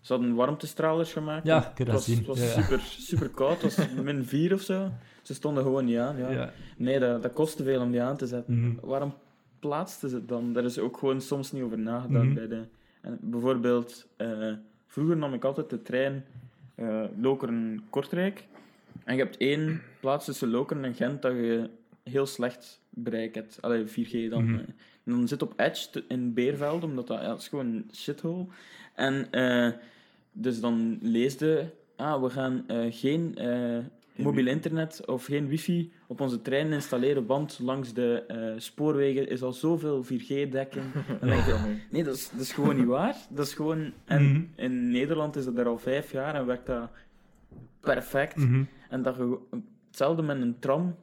ze hadden warmtestralers gemaakt. Ja, ik heb dat was, zien. Het was ja. super, super koud, het was min 4 of zo. Ze stonden gewoon niet aan. Ja. Ja. Nee, dat, dat kostte veel om die aan te zetten. Mhm. Waarom plaatsten ze het dan? Daar is ook gewoon soms niet over nagedacht. Mhm. bij de, en bijvoorbeeld, eh, vroeger nam ik altijd de trein eh Lokeren-Kortrijk. En je hebt één plaats tussen Lokeren en Gent dat je heel slecht bereik hebt. Allee, 4G dan. Mhm. eh. En dan zit op Edge in Beerveld, omdat dat, ja, dat is gewoon een shithole. En eh, dus dan leesde, ah, we gaan geen mobiel internet of geen wifi op onze trein installeren, want langs de eh, spoorwegen is al zoveel 4G-dekking. Dan denk je, nee, dat is, dat is gewoon niet waar. Dat is gewoon... En Mhm. in Nederland is dat er al vijf jaar en werkt dat perfect. Mhm. En dat je, hetzelfde met een tram.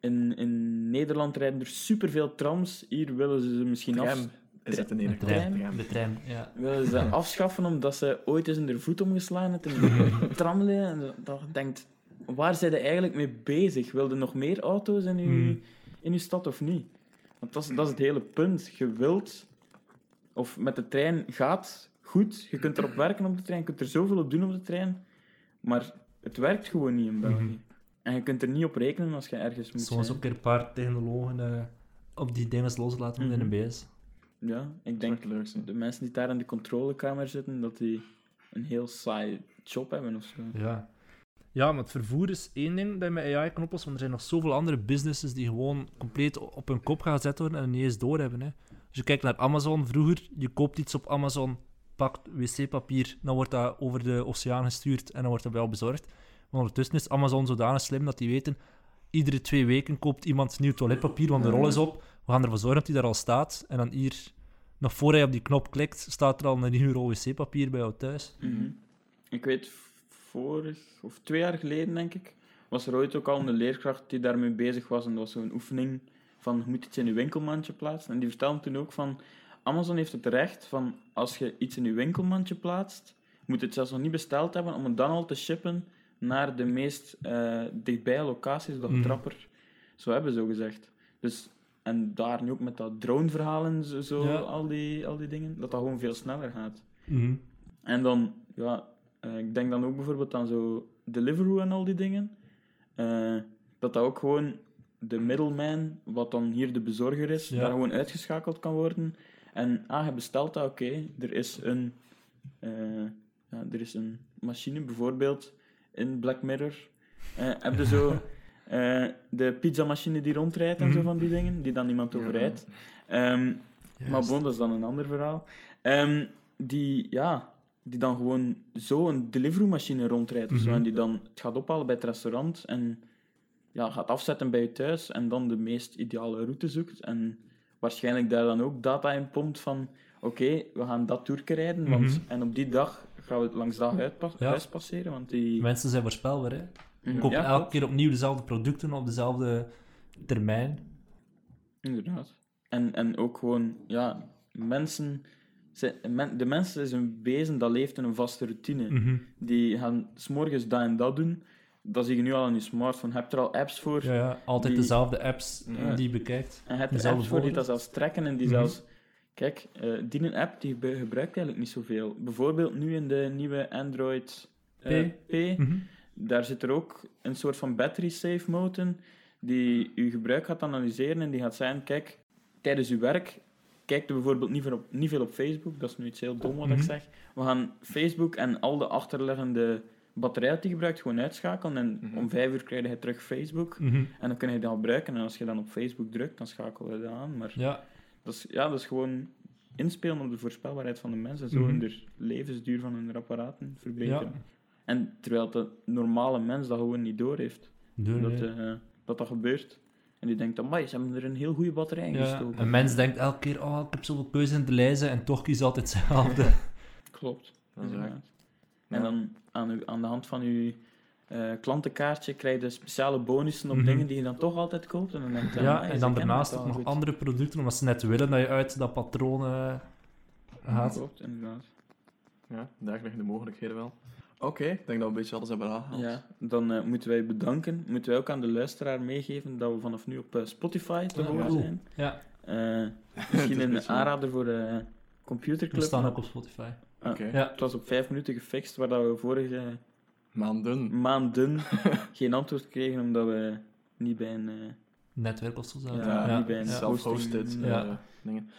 In, in Nederland rijden er superveel trams. Hier willen ze ze misschien af, Tram is het in De trein, Tram. de trein, ja. willen ze afschaffen omdat ze ooit eens in de voet omgeslaan hebben in de tramlijn. En dat- je denkt, waar zijn ze eigenlijk mee bezig? Wilde nog meer auto's in uw, Hmm. in uw stad of niet? Want dat is, dat is het hele punt. Je wilt, of met de trein gaat goed. Je kunt erop werken op de trein, je kunt er zoveel op doen op de trein. Maar het werkt gewoon niet in België. Mhm. En je kunt er niet op rekenen als je ergens moet zijn. ook een keer een paar technologen eh, op die dingen loslaten met Mhm. de NBS. Ja, ik denk leuk, de mensen die daar in de controlekamer zitten, dat die een heel saai job hebben of zo. Ja. Ja, maar het vervoer is één ding dat met AI kan want er zijn nog zoveel andere businesses die gewoon compleet op hun kop gaan zetten worden en niet eens doorhebben. Hè. Als je kijkt naar Amazon, vroeger, je koopt iets op Amazon, pakt wc-papier, dan wordt dat over de oceaan gestuurd en dan wordt dat jou bezorgd. Maar ondertussen is Amazon zodanig slim dat die weten, iedere twee weken koopt iemand nieuw toiletpapier, want de rol is op. We gaan ervoor zorgen dat die daar al staat. En dan hier, nog voor hij op die knop klikt, staat er al een nieuwe rol wc-papier bij jou thuis. Mhm. Ik weet, vorig of twee jaar geleden, denk ik, was er ooit ook al een leerkracht die daarmee bezig was. En dat was zo'n oefening van, je moet iets in je winkelmandje plaatsen. En die vertelde toen ook van, Amazon heeft het recht van, als je iets in je winkelmandje plaatst, moet het zelfs nog niet besteld hebben, om het dan al te shippen naar de meest eh dichtbij locaties, dat Mhm. trapper. Zo hebben ze gezegd. Dus, en daar nu ook met dat drone-verhaal en zo, Ja. al, die, al die dingen, dat dat gewoon veel sneller gaat. Mhm. En dan, ja, eh, ik denk dan ook bijvoorbeeld aan zo Deliveroo en al die dingen. eh, dat dat ook gewoon de middleman, wat dan hier de bezorger is, Ja. daar gewoon uitgeschakeld kan worden. En, ah, je bestelt dat, oké. Er is een... eh, ja, er is een machine, bijvoorbeeld in Black Mirror. heb je zo eh, de pizzamachine die rondrijdt en zo Mhm. van die dingen, die dan iemand Ja. overrijdt. Ehm, maar bon, dat is dan een ander verhaal. Ehm, die, ja, die dan gewoon zo een Deliveroo-machine rondrijdt zo, Mhm. en die dan het gaat ophalen bij het restaurant en ja, gaat afzetten bij je thuis en dan de meest ideale route zoekt. En waarschijnlijk daar dan ook data in pompt van oké, we gaan dat toerke rijden, want, Mhm. en op die dag gaan we langs dat huis, pas- Ja. huis passeren, want die... Mensen zijn voorspelbaar. Hè? Mhm. kopen Ja, elke keer opnieuw dezelfde producten op dezelfde termijn. Inderdaad. En, en ook gewoon, ja, mensen... de mens is een wezen dat leeft in een vaste routine. Mhm. Die gaan s'morgens dat en dat doen. Dat zie je nu al aan je smartphone. Je hebt er al apps voor. Ja, ja, altijd Die- dezelfde apps Ja. die je bekijkt. En je hebt Dezelfde apps voor die dat zelfs trekken en die Mhm. zelfs... Kijk, eh, die een app die ge- gebruikt eigenlijk niet zoveel. Bijvoorbeeld nu in de nieuwe Android eh, P. P. Mhm. Daar zit er ook een soort van battery save mode in, die je gebruik gaat analyseren en die gaat zijn, kijk, tijdens je werk, kijk je bijvoorbeeld niet veel, op, niet veel op Facebook, dat is nu iets heel dom wat ik Mhm. zeg. We gaan Facebook en al de achterliggende batterij die gebruikt gewoon uitschakelen en Mhm. om vijf uur krijg je terug Facebook Mhm. en dan kun je dat gebruiken en als je dan op Facebook drukt, dan schakelen we dat aan. Maar Ja, dat is, ja, dat is gewoon inspelen op de voorspelbaarheid van de mensen, zo hun de levensduur van hun apparaten verbeteren. Ja. En terwijl de normale mens dat gewoon niet door heeft dat, nee. eh, dat dat gebeurt. En u denkt, amai, ze hebben er een heel goede batterij in Ja, gestoken. een mens denkt elke keer, oh, ik heb zoveel keuze in te lijzen en toch kies altijd hetzelfde. Klopt. Dat is inderdaad. En dan aan, aan de hand van uw eh, klantenkaartje krijg je speciale bonussen op Mhm. dingen die je dan toch altijd koopt. En dan denk je, ja, amai, en dan daarnaast ook nog goed. andere producten, omdat ze net willen dat je uit dat patroon eh, gaat. Klopt, inderdaad. Ja, daar liggen de mogelijkheden wel. Oké, ik denk dat we een beetje alles hebben aangehaald. Ja, dan eh, moeten wij bedanken. Moeten wij ook aan de luisteraar meegeven dat we vanaf nu op eh, Spotify te horen zijn. Ja, Eh, misschien is een aanrader voor de we computerclub. staan ook op Spotify. Ah, Oké. Ja. Het was op vijf minuten gefixt, waar dat we vorige Maanden. maanden geen antwoord kregen omdat we niet bij een... Netwerk of zo. zaten. Ja, niet bij een ja. Self-hosted dingen.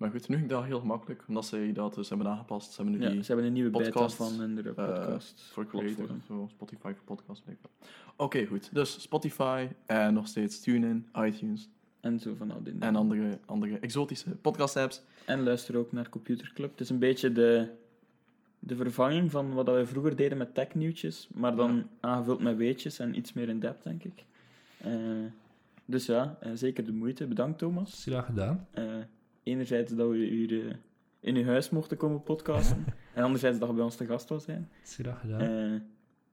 Maar goed, nu ging dat heel gemakkelijk, omdat ze dat dus hebben aangepast. Ze hebben nu ja, die ze hebben een nieuwe beta podcast, van de eh, podcast. voor creators zo, Spotify voor blijkbaar. Oké, goed. Dus Spotify en nog steeds TuneIn, iTunes En zo van al die dingen. en andere, andere exotische podcast-apps. En luister ook naar Computer Club. Het is een beetje de, de vervanging van wat wij vroeger deden met technieuwtjes, maar dan Ja. aangevuld met weetjes en iets meer in depth, denk ik. Eh, dus ja, eh, zeker de moeite. Bedankt, Thomas. Graag gedaan. Enerzijds dat we hier eh, in uw huis mochten komen podcasten, en anderzijds dat je bij ons te gast wil zijn. Is graag gedaan. Eh,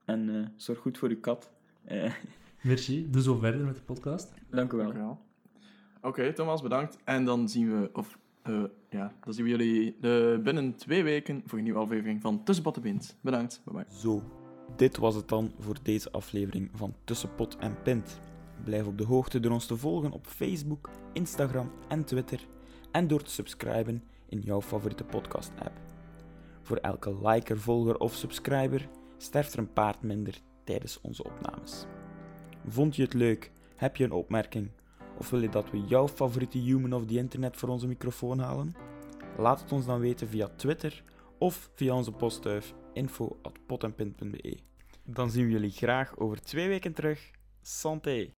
en eh, zorg goed voor uw kat. Eh, Merci. Doe zo verder met de podcast. dank u wel. Oké, Thomas, bedankt. En dan zien we, of eh, ja, dan zien we jullie de, binnen twee weken voor een nieuwe aflevering van Tussenpot Pint. Bedankt. Bye bye. Zo, dit was het dan voor deze aflevering van Tussenpot en Pint. Blijf op de hoogte door ons te volgen op Facebook, Instagram en Twitter en door te subscriben in jouw favoriete podcast-app. Voor elke liker, volger of subscriber sterft er een paard minder tijdens onze opnames. Vond je het leuk? Heb je een opmerking? Of wil je dat we jouw favoriete human of the internet voor onze microfoon halen? Laat het ons dan weten via Twitter of via onze postduif info.potenpint.be. Dan zien we jullie graag over twee weken terug. Santé!